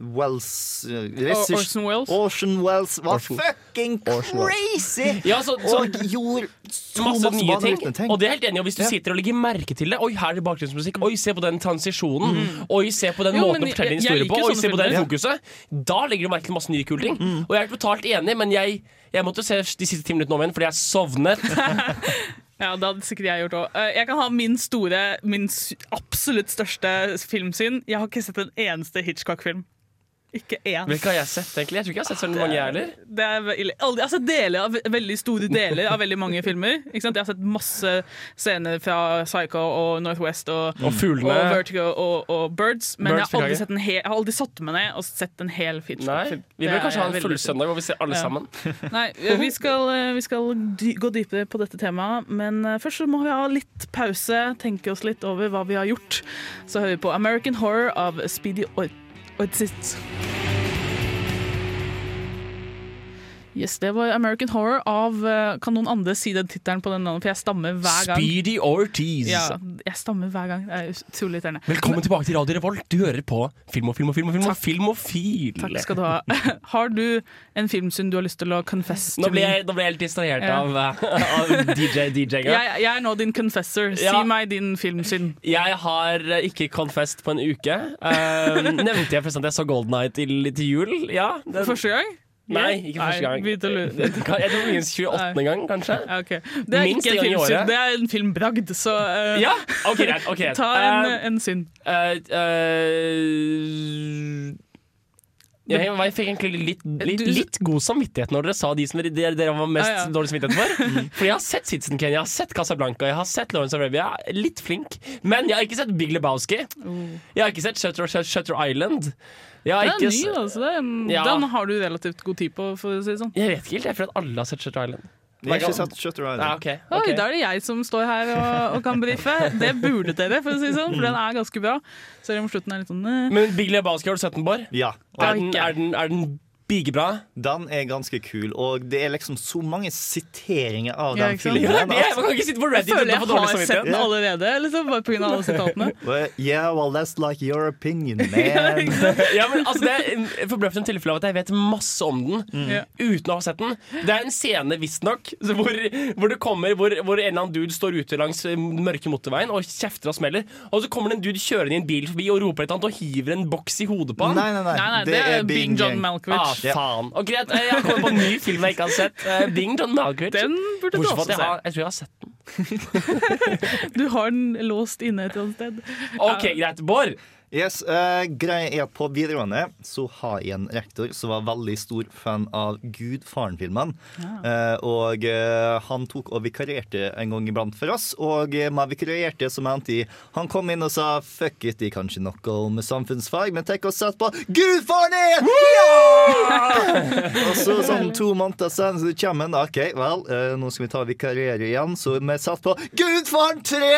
Wells uh, regissør- Orson Welles? Orson var Orson- fucking crazy! Ja, så- så- og gjorde så Masse masse nye ting. ting. Og det er helt enig, og Hvis du Ja. sitter og legger merke til det Oi, her er det bakgrunnsmusikk. Oi, se på den transisjonen. Oi, se på den Jo, måten å fortelle en historie på. Oi, se på det fokuset. Da legger du merke til masse nye kule ting. Og jeg er totalt enig, men jeg, jeg måtte se de siste ti minuttene om igjen fordi jeg sovnet. [LAUGHS] Ja, det hadde sikkert jeg gjort òg. Jeg kan ha min store, min absolutt største filmsyn. Jeg har ikke sett en eneste Hitchcock-film. Ikke én. Hvilke har jeg sett, egentlig? Jeg tror ikke jeg har sett så mange, jeg heller. Det er veldig, jeg har sett deler av, veldig store deler av veldig mange filmer. Ikke sant? Jeg har sett masse scener fra Psycho og Northwest og, Og og Vertigo og, og Birds, men Birds jeg, har aldri sett en hel, jeg har aldri satt meg ned og sett en hel Nei, Vi bør kanskje ha en full søndag hvor vi ser alle Ja. sammen. [LAUGHS] Nei, vi skal, eh, vi skal dy gå dypere på dette temaet, men eh, først så må vi ha litt pause, tenke oss litt over hva vi har gjort. Så hører vi på American Horror av Speedy Orzit. Yes, Det var American Horror av eh, Kan noen andre si den tittelen på den navnet? For jeg stammer hver gang. Speedy Ortiz. Ja, jeg stammer hver gang. Det er utrolig irriterende. Velkommen tilbake til Radio Revolt. Du hører på Film og film og film og film og filmofil. Takk skal du ha. [LAUGHS] Har du en filmsyn du har lyst til å confess Nå ble jeg, nå ble jeg litt distrahert Ja. av, eh, av DJ DJ-inga. [LAUGHS] Jeg, jeg er nå din confessor. Si Ja. meg din filmsyn. Jeg har eh, ikke confessed på en uke. Uh, nevnte jeg forresten at jeg så Golden Night til, til jul? Ja. den- Første gang? Nei, ikke første gang. Nei, Jeg tror minst 28. gang, kanskje. Ja, ok. Det er Minst ikke en filmsynd, det er en filmbragd, så uh, Ja, okay, right, okay. [LAUGHS] ta en, uh, en synd. Uh, eh, jeg, jeg fikk egentlig litt, litt, litt god samvittighet når dere sa de som dere, dere var mest Ja, ja. dårlig samvittighet for. [LAUGHS] For jeg har sett Citizen Kane, jeg har sett Casablanca, jeg har sett Lawrence of Arabia. Litt flink. Men jeg har ikke sett Big Lebowski. Jeg har ikke sett Shutter, Shutter Island. Har Den er ny, altså. Den, Ja. den har du relativt god tid på, for å si det sånn. Jeg vet ikke helt, jeg føler at alle har sett Shutter Island. Jeg har ikke sett Shutter Island. Ja, Okay. Oi, da er det jeg som står her og, og kan brife. Det burde dere, for å si det sånn, for den er ganske bra. Selv om slutten er litt sånn eh. Men Big Lebowski, har du sett den, Bård? Ja. Er den, er den, er den bigebra? Den er ganske kul, og det er liksom så mange siteringer av Ja, den filmen. Ja, det er- man kan ikke sitte på Jeg Reddit føler jeg har sett den allerede, liksom, bare pga. alle [LAUGHS] sitatene. Yeah, well, that's like your opinion, [LAUGHS] man. ja, men altså, Det er forbløffende tilfelle av at jeg vet masse om den mm. uten å ha sett den. Det er en scene, visstnok, så hvor, hvor det kommer hvor, hvor en eller annen dude står ute langs eh, mørke motorveien og kjefter og smeller. Og så kommer det en dude kjørende i en bil forbi og roper et eller annet og hiver en boks i hodet på han. Nei, nei, nei. Nei, nei, det er Bing John Malkovich. Ah, faen. Og greit, eh, jeg har kommet på en ny film jeg ikke har sett. Uh, Bing John Malkovich. Den burde du også jeg, se. har, jeg tror jeg har sett den. [LAUGHS] Du har den låst inne et eller annet sted. OK, greit. Bård. Yes, uh, greia er at På videregående så har jeg en rektor som var veldig stor fan av Gudfaren-filmen. Uh, og uh, han tok og vikarierte en gang iblant for oss. Og med vikarierte så mente jeg Han kom inn og sa fuck it, de kan kanskje noe om samfunnsfag, men tenk å sette på Gudfaren igjen! Ja! [LAUGHS] og så sånn to måneder siden så kommer han. OK, vel, eh, nå skal vi ta vikariere igjen, så vi satt på Gudfaren 3!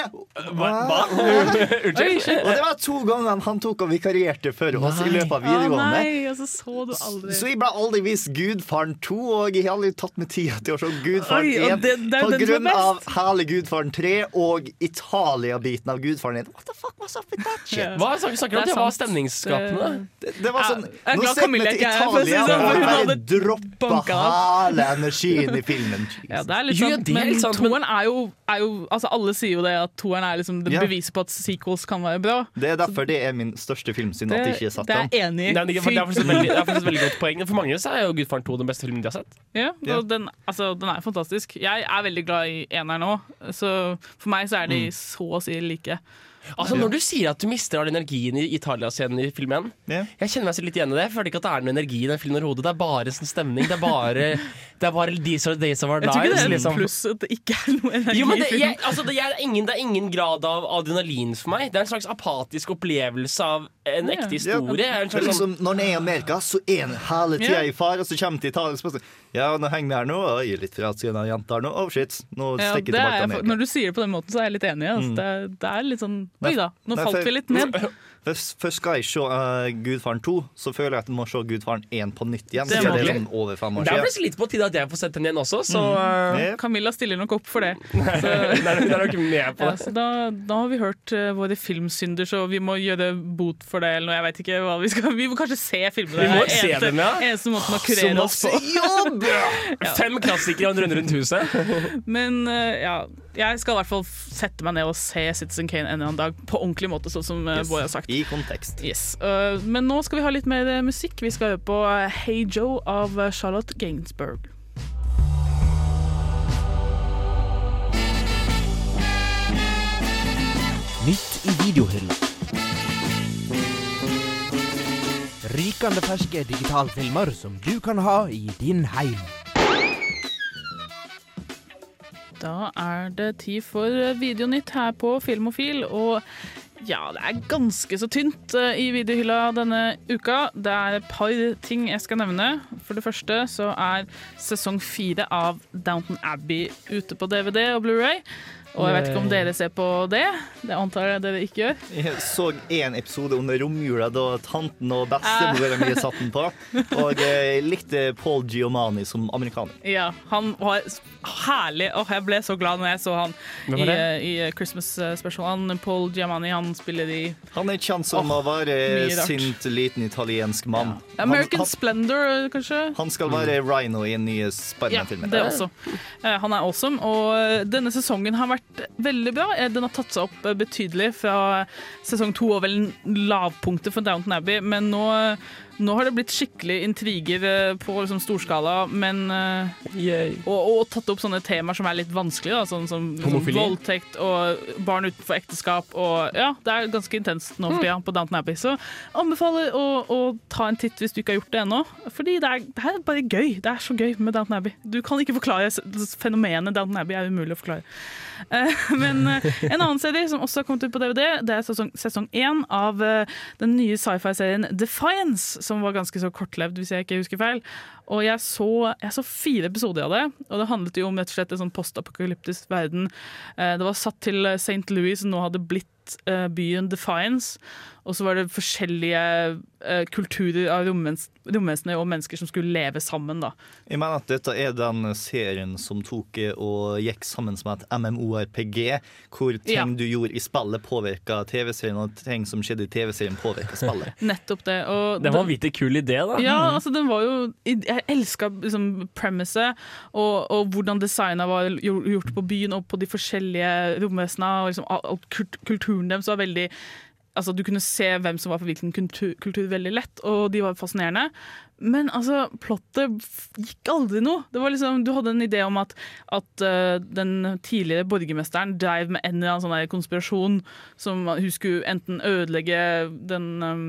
Hva? Hva? [LAUGHS] Unnskyld. Og det var to ganger han tok og vikarierte for oss i løpet av videregående. Ah, nei, altså så så du aldri Så jeg ble aldri vist Gudfaren 2, og jeg har aldri tatt meg tid til å se Gudfaren 1 det- det på grunn av hele Gudfaren 3 og Italia-biten av Gudfaren 1. What the fuck was up with that shit? Yeah. Hva snakker snakker du om? Det var stemningsskapende. Det, det var sånn jeg er Nå ser vi til Italia sånn, og hun bare hadde droppa hele energien i filmen. [LAUGHS] Ja, det er litt Jo, det er men sant, men- toeren er jo, er jo altså Alle sier jo det at toeren er liksom det beviset på at sequels kan være bra. Det er derfor det er min største filmsynd at de ikke har satt det er enig. Nei, det er det er faktisk et veldig, det er faktisk et veldig godt poeng. For mange så er jo Gudfaren 2 den beste filmen de har sett. Ja, Ja. den, altså, den er fantastisk. Jeg er veldig glad i eneren òg, så for meg så er Mm. de så å si like. Altså Når du sier at du mister all energien i Italia-scenen i filmen yeah. Jeg kjenner meg så litt igjen i det. Jeg føler ikke at det er noe energi i den filmen overhodet. Det er bare sånn stemning. Det er bare, [LAUGHS] det er bare These are days of our lives. Jeg tror ikke det er liksom. pluss at det ikke er noe energi Jo, men det, jeg, altså, det, er ingen, det er ingen grad av adrenalin for meg. Det er en slags apatisk opplevelse av en Ja. ekte historie. En Det er sånn, liksom, når han er i Amerika, så er han hele tida Ja. i fare, og så kommer de til Italia og spør Ja, nå henger vi her nå, og er litt fra i den jenta her nå. Oh shit, nå stikker ja, det tilbake til Amerika. når du sier det på den måten, så er jeg litt enig. Altså. Det, det er litt sånn Oi da, nå Nei, falt vi litt ned. [LAUGHS] Først, først skal jeg se uh, Gudfaren 2, så føler jeg at jeg må se Gudfaren 1 på nytt igjen. Det det er sånn over fem år det er faktisk litt på tide at jeg får sett den igjen også, så uh, Ja. Camilla stiller nok opp for det. [LAUGHS] Nei, Hun er nok med på det. så da, da har vi hørt uh, våre filmsynder, så vi må gjøre bot for det. Eller noe, jeg vet ikke hva Vi skal Vi må kanskje se filmene. Vi må Det er se eneste, dem, ja. Eneste måten å Så kurere oss på. jobb! [LAUGHS] Fem klassikere og en runde rundt huset. Men uh, ja, jeg skal i hvert fall sette meg ned og se Citizen Kane en eller annen dag på ordentlig måte, sånn som uh, Yes. Bård har sagt. I kontekst. Yes. Uh, men nå skal vi ha litt mer eh, musikk. Vi skal høre på eh, Hey Joe av eh, Charlotte Gainsbourg. Nytt i videohylla. Rykende ferske digitalfilmer som du kan ha i din heim. Da er det tid for Videonytt her på Filmofil, og ja, det er ganske så tynt eh, i videohylla denne uka. Det er et par ting jeg skal nevne. For det første så er sesong fire av Downton Abbey ute på DVD og Blu-ray. Og jeg vet ikke om dere ser på det. Det antar jeg dere ikke gjør. Jeg så én episode under romjula da tanten og bestemora mi satte den på. Og jeg likte Paul Giomani som amerikaner. Ja, han var herlig. Åh, jeg ble så glad når jeg så han i, i Christmas special. Han, Paul Giamani, han spiller i Han er kjent som å være sint, liten italiensk mann. American han, han, Splendor, kanskje? han skal være Rhino i en ny Spiderman-film. Det også. Eh, Han er awesome, og eh, denne sesongen har vært veldig bra. Eh, Den har tatt seg opp eh, betydelig fra sesong to, og vel lavpunktet for Downton Abbey, men nå, nå har det blitt skikkelig intriger eh, på liksom storskala, men eh, og, og tatt opp sånne temaer som er litt vanskelige, da, sånn som liksom, voldtekt og barn utenfor ekteskap, og ja, det er ganske intenst nå for tida på Downton Abbey. Så anbefaler å, å ta en titt hvis du ikke har gjort det ennå, fordi det er, det er bare gøy. Det er så gøy med Downton Abbey. Du kan ikke forklare fenomenet Downton Abbey, er umulig å forklare. [LAUGHS] Eh, Men en annen serie som også har kommet ut på DVD, det er sesong, sesong én av den nye sci-fi-serien Defiance, som var ganske så kortlevd, hvis jeg ikke husker feil. Og jeg så, jeg så fire episoder av det, og det handlet jo om rett og slett en sånn postapokalyptisk verden. Eh, Det var satt til St. Louis, som nå hadde blitt eh, byen Defiance. Og så var det forskjellige eh, kulturer av romvesener og mennesker som skulle leve sammen. da. Jeg mener at dette er den serien som tok eh, og gikk sammen som et MMORPG, hvor ting Ja. du gjorde i spillet, påvirka TV-serien, og ting som skjedde i TV-serien, påvirka spillet. [LAUGHS] Nettopp det. Og Det var en vanvittig kul idé, da. Ja, altså den var jo Jeg elska liksom premisset og, og hvordan designa var gjort på byen og på de forskjellige romvesenene. Og liksom, kulturen deres var veldig Altså, du kunne se hvem som var for hvilken kultur, kultur veldig lett, og de var fascinerende. Men altså, plottet gikk aldri noe. Det var liksom, du hadde en idé om at, at uh, den tidligere borgermesteren drev med en eller annen sånn konspirasjon som hun skulle enten ødelegge den um,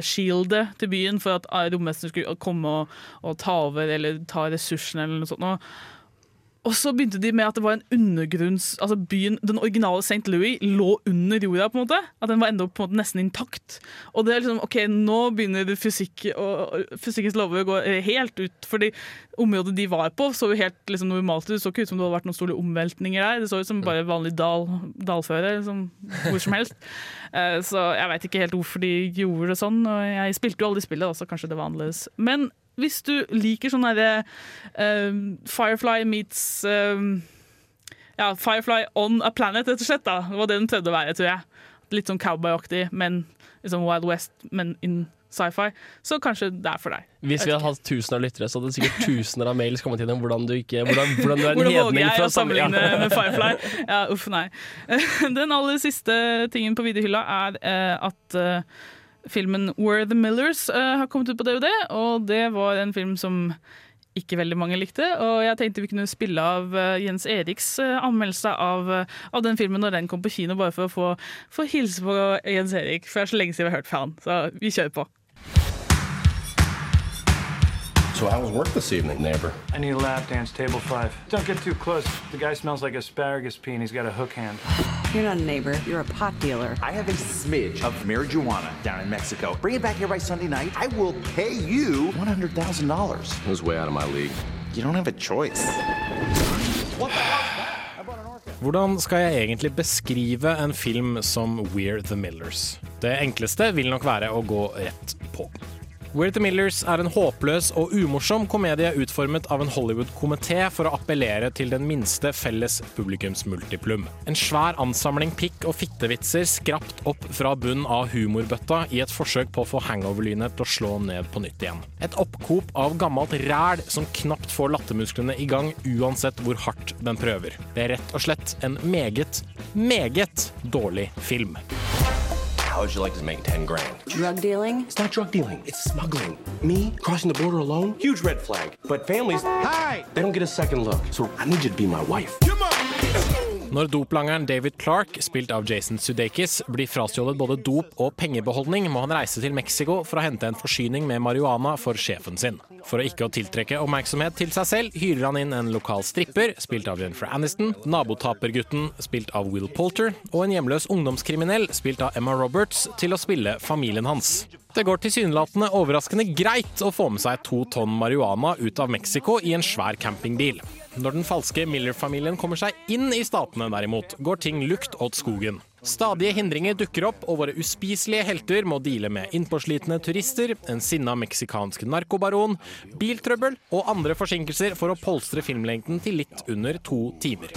shieldet til byen for at rommesteren skulle komme og, og ta over eller ta ressursene eller noe sånt. Og, og så begynte de med at det var en undergrunns... Altså byen, Den originale St. Louis lå under jorda, på en måte. At den var enda på en måte nesten intakt. Og det er liksom, ok, nå begynner fysikk og, fysikkens lover å gå helt ut. Fordi området de var på, så jo helt liksom, normalt ut. Det så ikke ut som det hadde vært noen store omveltninger der. Det så ut som bare vanlig dal, dalføre, liksom, hvor som helst. [LAUGHS] Eh, så jeg veit ikke helt hvorfor de gjorde det sånn. Og jeg spilte jo aldri spillet, så kanskje det var annerledes. Men hvis du liker sånn derre uh, Firefly meets uh, Ja, Firefly on a planet, rett og slett. da Det var det den prøvde å være, tror jeg. Litt sånn cowboyaktig, men liksom Wild West, men in sci-fi. Så kanskje det er for deg. Hvis vi hadde hatt tusen av lyttere, så hadde det sikkert tusener av mails kommet inn om hvordan du, ikke, hvordan, hvordan du er en Hvordan hedning fra sammenligne med Firefly? Ja, uff, nei. [LAUGHS] Den aller siste tingen på videohylla er uh, at eh, filmen Were the Millers uh, har kommet ut på DVD, og det var en film som ikke veldig mange likte, og jeg tenkte vi kunne spille av eh, Jens Eriks eh, anmeldelse av, av den filmen når den kom på kino, bare for å få, få hilse på Jens Erik, for det er så lenge siden vi har hørt fra han. Så vi kjører på. So how was work this evening, neighbor? I need a lap dance, table five. Don't get too close. The guy smells like asparagus pea and he's got a hook hand. You're not a neighbor, you're a pot dealer. I have a smidge of marijuana down in Mexico. Bring it back here by Sunday night. I will pay you $100,000. was way out of my league? You don't have a choice. Hvordan skal jeg egentlig beskrive en film som We're the Millers? Det enkleste vil nok være å gå rett på. We're the Millers er en håpløs og umorsom komedie utformet av en Hollywood-komité for å appellere til den minste felles publikumsmultiplum. En svær ansamling pikk- og fittevitser skrapt opp fra bunnen av humorbøtta i et forsøk på å få hangover-lynet til å slå ned på nytt igjen. Et oppkop av gammelt ræl som knapt får lattermusklene i gang uansett hvor hardt den prøver. Det er rett og slett en meget, meget dårlig film. How would you like to make 10 grand? Drug dealing? It's not drug dealing, it's smuggling. Me crossing the border alone? Huge red flag. But families, hi! They don't get a second look. So I need you to be my wife. Når doplangeren David Clark, spilt av Jason Sudeikis, blir frastjålet både dop og pengebeholdning, må han reise til Mexico for å hente en forsyning med marihuana for sjefen sin. For å ikke å tiltrekke oppmerksomhet til seg selv, hyrer han inn en lokal stripper, spilt av Jennifer Aniston, nabotapergutten, spilt av Will Poulter, og en hjemløs ungdomskriminell, spilt av Emma Roberts, til å spille familien hans. Det går tilsynelatende overraskende greit å få med seg to tonn marihuana ut av Mexico i en svær campingbil. Når den falske Miller-familien kommer seg inn i statene derimot, går ting lukt åt skogen. Stadige hindringer dukker opp, og våre uspiselige helter må deale med innpåslitne turister, en sinna meksikansk narkobaron, biltrøbbel og andre forsinkelser for å polstre filmlengden til litt under to timer.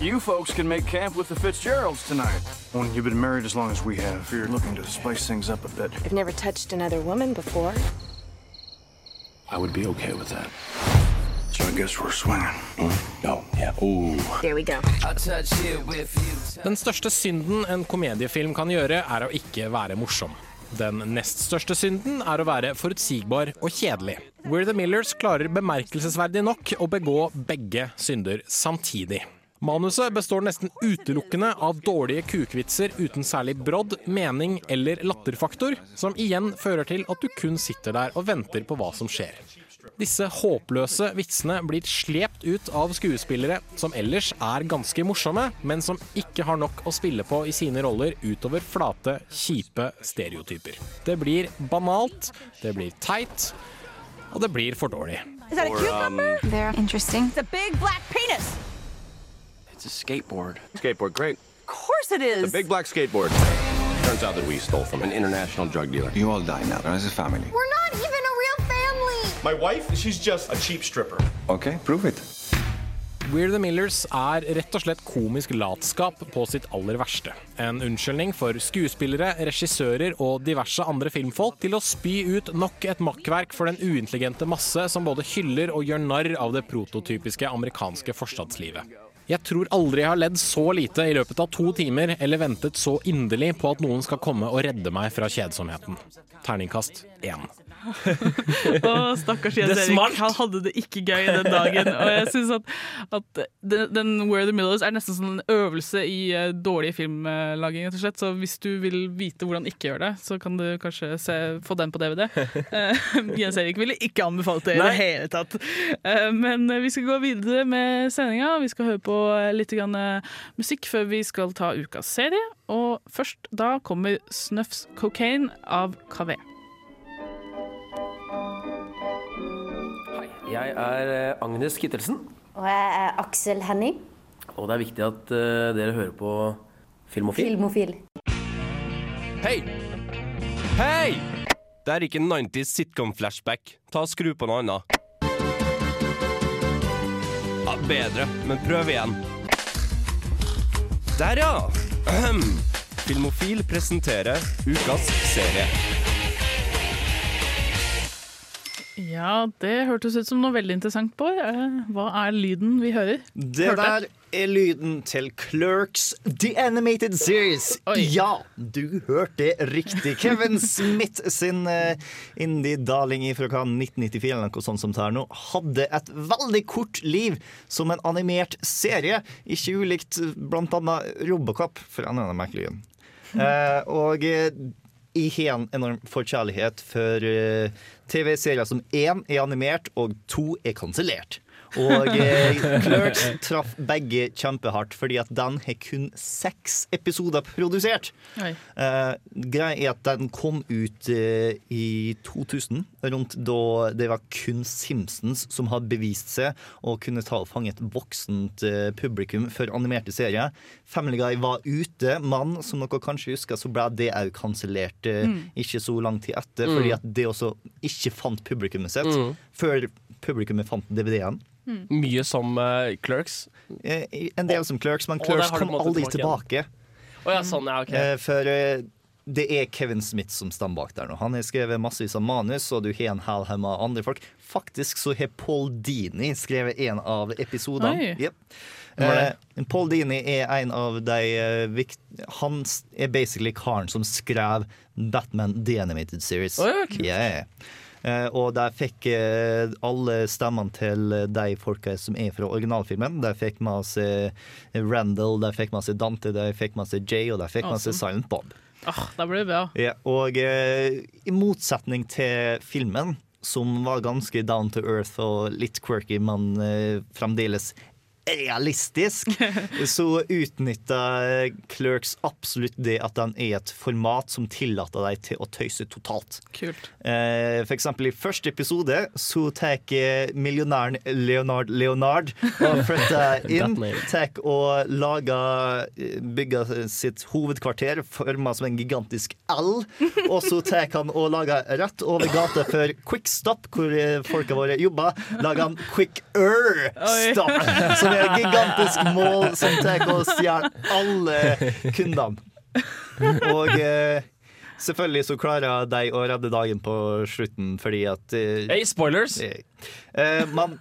You folks can make camp with the Fitzgeralds tonight. When you've been married as long as we have, you're looking to spice things up a bit. I've never touched another woman before. I would be okay with that. So I guess we're swinging. No, yeah. There we go. Den største synden en komediefilm kan gjøre, er å ikke være morsom. Den nest største synden er å være forutsigbar og kjedelig. We're the Millers klarer bemerkelsesverdig nok å begå begge synder samtidig. Manuset består nesten utelukkende av dårlige kukvitser uten særlig brodd, mening eller latterfaktor, som igjen fører til at du kun sitter der og venter på hva som skjer. Disse håpløse vitsene blir slept ut av skuespillere som ellers er ganske morsomme, men som ikke har nok å spille på i sine roller utover flate, kjipe stereotyper. Det blir banalt, det blir teit, og det blir for dårlig. Is that a cucumber? They're interesting. It's a big black penis. It's a skateboard. Skateboard, great. Of course it is. The big black skateboard. Turns out that we stole from an international drug dealer. You all die now as a family. We're not even a real family. My wife, she's just a cheap stripper. Okay, prove it. We're the Millers er rett og slett komisk latskap på sitt aller verste. En unnskyldning for skuespillere, regissører og diverse andre filmfolk til å spy ut nok et makkverk for den uintelligente masse som både hyller og gjør narr av det prototypiske amerikanske forstadslivet. Jeg tror aldri jeg har ledd så lite i løpet av to timer, eller ventet så inderlig på at noen skal komme og redde meg fra kjedsomheten. Terningkast én. [LAUGHS] Å, stakkars Jens Erik, han hadde det ikke gøy den dagen. Og jeg synes at, at den, Where the Millers er nesten sånn en øvelse i eh, dårlig filmlaging, rett og slett. Så hvis du vil vite hvordan ikke gjøre det, så kan du kanskje se, få den på DVD. [LAUGHS] Eh, Jens Erik ville ikke anbefalt det i det hele tatt. Eh, men vi skal gå videre med sendinga. Vi skal høre på litt grann, musikk før vi skal ta ukas serie. Og først da kommer Snuffs Cocaine av KV. Jeg er eh, Agnes Kittelsen, Og jeg er Aksel Henning, og det er viktig at uh, dere hører på Filmofil. filmofil. Hei! Hei! Det er ikke 90s sitcom-flashback. Ta og Skru på noe annet. Ja, bedre, men prøv igjen. Der, ja! Ahem. Filmofil presenterer ukas serie. Ja, det hørtes ut som noe veldig interessant, Bård. Eh, Hva er lyden vi hører? Det Hørte? der er lyden til Clerks The Animated Series. Ja, du hørte riktig. Kevin Smith sin uh, indie-darling fra hva, 1994 eller noe sånt som er nå, hadde et veldig kort liv som en animert serie. Ikke ulikt eh, blant annet Robocop, for en av merkelig. merkelige. Eh, og eh, jeg har en enorm forkjærlighet for eh, TV-serier som én er animert og to er kansellert. Og eh, [LAUGHS] Clerks traff begge kjempehardt, fordi at den har kun seks episoder produsert. Eh, greia er at den kom ut eh, i 2000, rundt da det var kun Simpsons som hadde bevist seg å kunne ta og fange et voksent eh, publikum for animerte serier. Family Guy var ute, men som dere kanskje husker, så ble det òg kansellert eh, Mm. ikke så lang tid etter, Mm. fordi at det også ikke fant publikummet sitt Mm. før publikummet fant DVD-en. Mye som uh, Clerks. Eh, En del som Clerks, men Clerks kom aldri tilbake Oh, ja, sånn, ja, ok. Eh, For eh, det er Kevin Smith som står bak der nå. Han har skrevet massevis av manus, og du har en hel haug med andre folk. Faktisk så har Paul Dini skrevet en av episodene. Yep. Eh, Paul Dini er en av de vikt... Han er basically karen som skrev Batman The Animated Series. Oh, ja. Yeah. Eh, og der fikk eh, alle stemmene til de folka som er fra originalfilmen. Der fikk man eh, Randall, der fikk man se Dante, der fikk man se Jay, og der fikk man Awesome. Silent Bob. Ah, da ble det bra. Ja, og eh, i motsetning til filmen, som var ganske down to earth og litt quirky, men fremdeles realistisk, [LAUGHS] så utnytter Clerks absolutt det at den er et format som tillater deg til å tøyse totalt. Kult. Eh, For eksempel i første episode så tar millionæren Leonard Leonard og [LAUGHS] flytter inn. Tar og lager eh, Bygger sitt hovedkvarter forma som en gigantisk L. Og så tar han og lager rett over gata for Quickstop, hvor eh, folka våre jobber, lager han Quicker Stop. Som er et gigantisk mål som tar og stjeler alle kundene. Og eh, selvfølgelig så klarer de å redde dagen på slutten fordi at eh, Hey, spoilers! Eh, men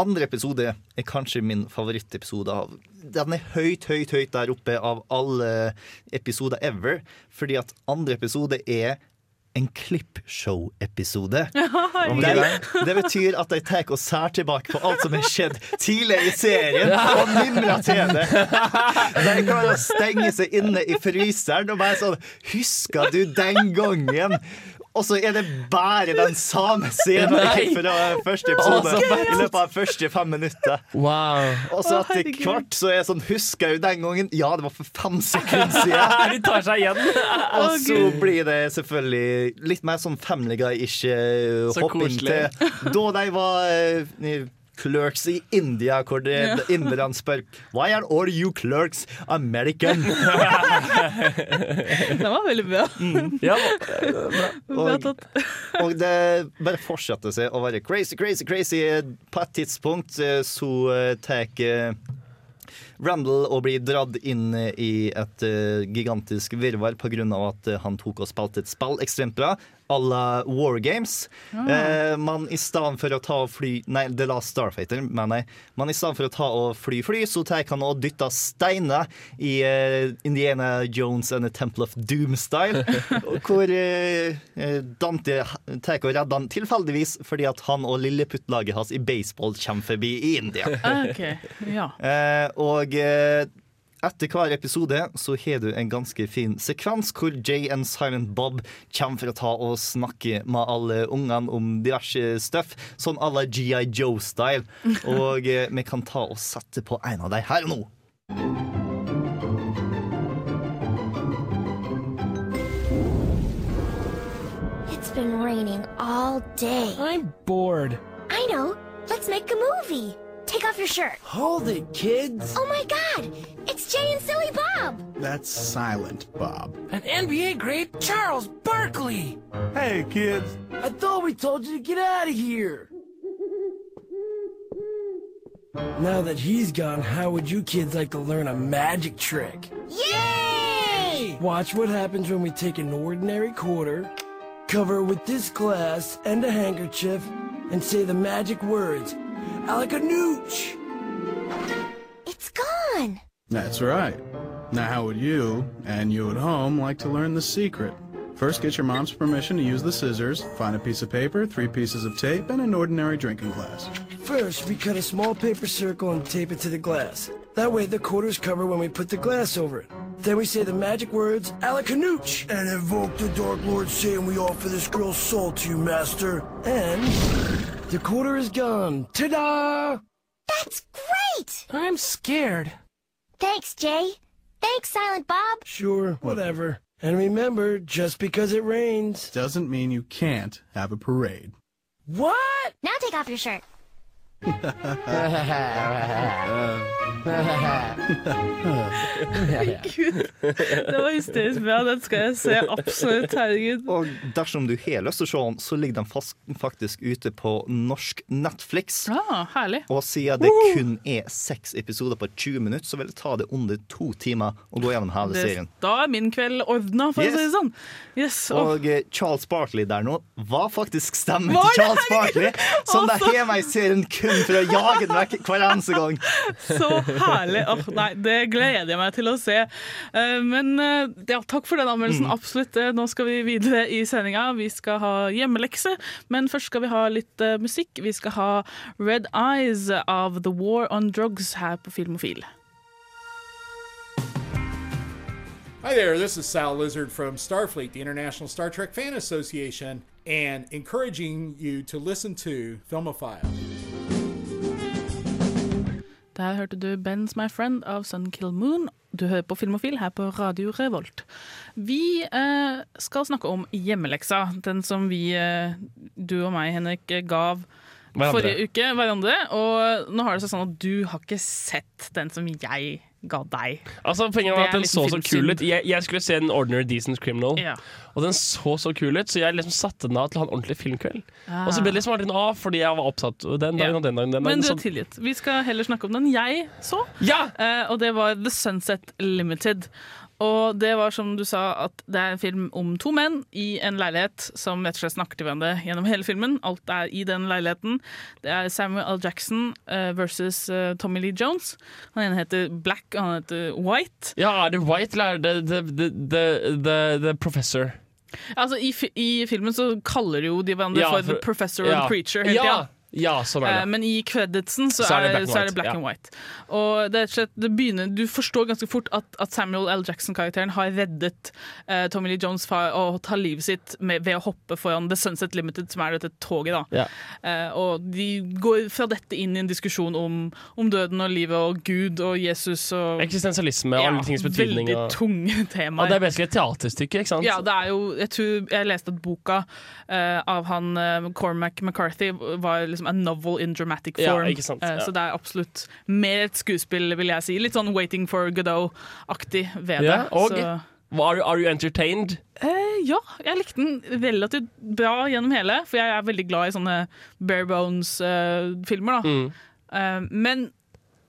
andre episode er kanskje min favorittepisode av Den er høyt, høyt, høyt der oppe av alle episoder ever. Fordi at andre episode er en klippshow-episode. [LAUGHS] det, det betyr at de tar og sær tilbake på alt som har skjedd tidligere i serien, og mimrer til det. De klarer å stenge seg inne i fryseren og bare sånn Husker du den gangen? Og så er det bare den samme scenen fra første episode i løpet av første fem minutter. Wow. Og så etter hvert så er jeg sånn Husker jeg jo den gangen? Ja, det var for fem sekunder [LAUGHS] siden. De tar seg igjen. [LAUGHS] Og så blir det selvfølgelig litt mer sånn Family Guy-ikke hopp hopping til da de var eh, clerks i India, hvor det, Ja. [LAUGHS] inderne spør Why are all you clerks American? [LAUGHS] Den var veldig bra. [LAUGHS] Ja, Bra Og, og det bare fortsetter seg å være crazy, crazy, crazy. På et tidspunkt eh, så eh, tar eh, Randall og blir dratt inn i et gigantisk virvar pga. at han tok og spilte et spill ekstremt bra. À la War Games. Mm. Eh, i stedet for å ta og fly Nei, The Last Starfighter, mener jeg. Men i stedet for å ta og fly fly, så tar han og dytter steiner i eh, Indiana Jones and the Temple of Doom-style. [LAUGHS] hvor eh, Dante tar og redder han tilfeldigvis fordi at han og lilleputtlaget hans i baseball kommer forbi i India. Okay, Ok, ja. Eh, og etter hver episode så har du en ganske fin sekvens hvor Jay and Silent Bob kommer for å ta og snakke med alle ungene om diverse stuff, sånn à la GI Joe-style. [LAUGHS] Og eh, vi kan ta og sette på en av de her og nå. It's been raining all day. I'm bored. I know. Let's make a movie. Take off your shirt. Hold it, kids. Oh my god! It's Jay and Silly Bob! That's Silent Bob. An NBA great, Charles Barkley. Hey, kids. I thought we told you to get out of here. Now that he's gone, how would you kids like to learn a magic trick? Yay! Watch what happens when we take an ordinary quarter, cover it with this glass and a handkerchief, and say the magic words, Alacanooch! It's gone! That's right. Now, how would you, and you at home, like to learn the secret? First, get your mom's permission to use the scissors, find a piece of paper, three pieces of tape, and an ordinary drinking glass. First, we cut a small paper circle and tape it to the glass. That way the quarter's cover when we put the glass over it. Then we say the magic words, Alacanooch, and invoke the Dark Lord saying we offer this girl's soul to you, master. And the quarter is gone. Ta-da! That's great! I'm scared. Thanks, Jay. Thanks, Silent Bob. Sure, whatever. And remember, just because it rains. Doesn't mean you can't have a parade. What? Now take off your shirt. Herregud. Det var hysterisk bra. Den skal jeg se absolutt. Herregud. Og dersom du har lyst til å se den, så ligger den faktisk ute på norsk Netflix. Ah, herlig. Og siden det kun er seks episoder på 20 minutter, så vil det ta det under to timer å gå gjennom hele Det, serien. da er min kveld ordna, for Yes. å si det sånn. Yes. åh. Og eh, Charles Barkley der nå var faktisk stemmen til? Charles Barkley, som de Altså. har med i serien kun for å jage den vekk hver eneste gang. Så herlig. Åh, nei, det gleder jeg meg til å se. Eh, men eh, ja, takk for den anmeldelsen. Mm. Absolutt. Eh, nå skal vi videre i sendinga. Vi skal ha hjemmelekse, men først skal vi ha litt musikk. Vi skal ha Red Eyes av The War on Drugs her på Filmofil. Hi there, this is Sal Lizard from Starfleet, the International Star Trek Fan Association, and encouraging you to listen to Filmophile. Der hørte du 'Ben's My Friend' av Sun Kill Moon. Du hører på Filmofil her på Radio Revolt. Vi eh, skal snakke om hjemmeleksa. Den som vi, eh, du og meg, Henrik, gav Hverandre. forrige uke hverandre. Og nå har det seg sånn at du har ikke sett den som jeg ga deg. Altså, poenget var at den så så kul ut. Jeg, jeg skulle se en Ordinary Decent Criminal, Ja. og den så så kul ut, så jeg liksom satte den av til å ha en ordentlig filmkveld. Ah. Og så ble det liksom aldri noe av, fordi jeg var oppsatt den dagen Ja. og den dagen. Den Men du er tilgitt. Vi skal heller snakke om den jeg så. Eh, og det var The Sunset Limited. Og det var som du sa, at det er en film om to menn i en leilighet som rett og slett snakker til hverandre gjennom hele filmen. Alt er i den leiligheten. Det er Samuel L. Jackson eh, versus eh, Tommy Lee Jones. Han ene heter Black, og han heter White. Ja, er det White eller er det The, the, the, the, Professor? Altså, i, i filmen så kaller jo de hverandre Ja, for for- The Professor ja. The Preacher hele Ja. tida. Ja, sånn er det. Eh, Men i creditsen så, Så er det så er det black and white. Og det det begynner, Du forstår ganske fort at, at Samuel L. Jackson-karakteren har reddet uh, Tommy Lee Jones fra å ta livet sitt med, ved å hoppe foran The Sunset Limited, som er dette toget. da. Ja. Eh, og de går fra dette inn i en diskusjon om, om døden og livet og Gud og Jesus og Eksistensialisme og alle tings betydning. Veldig tunge [LAUGHS] temaer. Og det er basically et teaterstykke, ikke sant? Ja, det er jo Jeg tror jeg leste at boka uh, av han Cormac McCarthy var liksom a novel in dramatic Ja, form. ikke sant, Eh, ja. så det er absolutt mer et skuespill, vil jeg si. Litt sånn Waiting for Godot-aktig ved det. Ja, og Så, are, are you entertained? eh, ja, jeg likte den relativt bra gjennom hele, for jeg er veldig glad i sånne bare bones-filmer. da. Mm. uh, men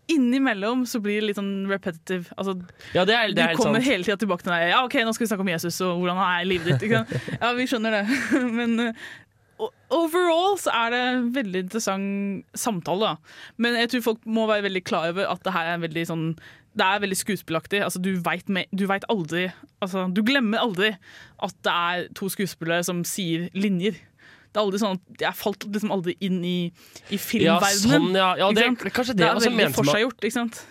innimellom så blir det litt sånn repetitive. Altså, Ja, det er, det er du kommer sant. hele tida tilbake til deg. Ja, ok, nå skal vi snakke om Jesus og hvordan han er i livet ditt. [LAUGHS] Ja, vi skjønner det. [LAUGHS] Men eh, overall så er det en veldig interessant samtale. Da. Men jeg tror folk må være veldig klar over at det her er veldig sånn det er veldig skuespillaktig. Altså, du veit aldri altså, Du glemmer aldri at det er to skuespillere som sier linjer. Det er aldri sånn at Jeg falt liksom aldri inn i, i filmverdenen. sånn, ja. Ja, det- det det er veldig forseggjort.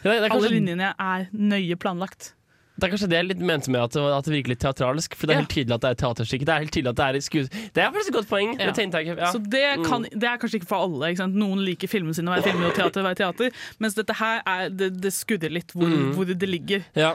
Ja, Alle linjene er nøye planlagt. Det er kanskje det jeg litt mente med at det, at det virker litt teatralsk. For det er helt tydelig at det er teaterstykke. Det er helt tydelig at det er skues... Det er faktisk et godt poeng. Ja. Det jeg. Ja. Så det, kan, Mm. det er kanskje ikke for alle. Ikke? Noen liker filmene sine være filmer og teater være teater. Mens dette her er, det, det skurrer litt hvor, Mm. hvor det ligger. Ja.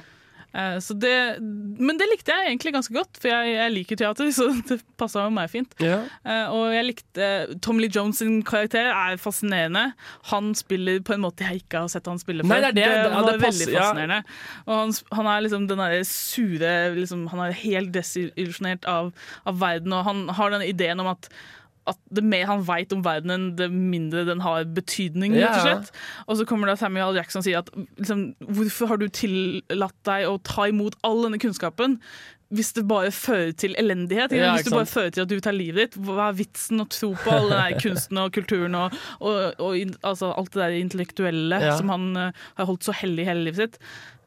Eh, så det, men det likte jeg egentlig ganske godt, for jeg, jeg liker teater, [LAUGHS] så det passa meg fint. Ja. Eh, og jeg likte Tom Lee Jones sin karakter er fascinerende. Han spiller på en måte jeg ikke har sett han spille før. Det er det. Ja, var det passer, veldig ja. fascinerende. Og han, han er liksom den derre sure liksom, Han er helt desillusjonert av, av verden, og han har den ideen om at at det mer han veit om verdenen, det mindre den har betydning. rett og slett. Og så kommer da Samuel. Jackson og sier at liksom, hvorfor har du tillatt deg å ta imot all denne kunnskapen hvis det bare fører til elendighet? Ja, hvis det bare fører til at du tar livet ditt, hva er vitsen å tro på all den [LAUGHS] kunsten og kulturen og, og, og altså, alt det der intellektuelle Ja. som han uh, har holdt så hellig hele livet sitt?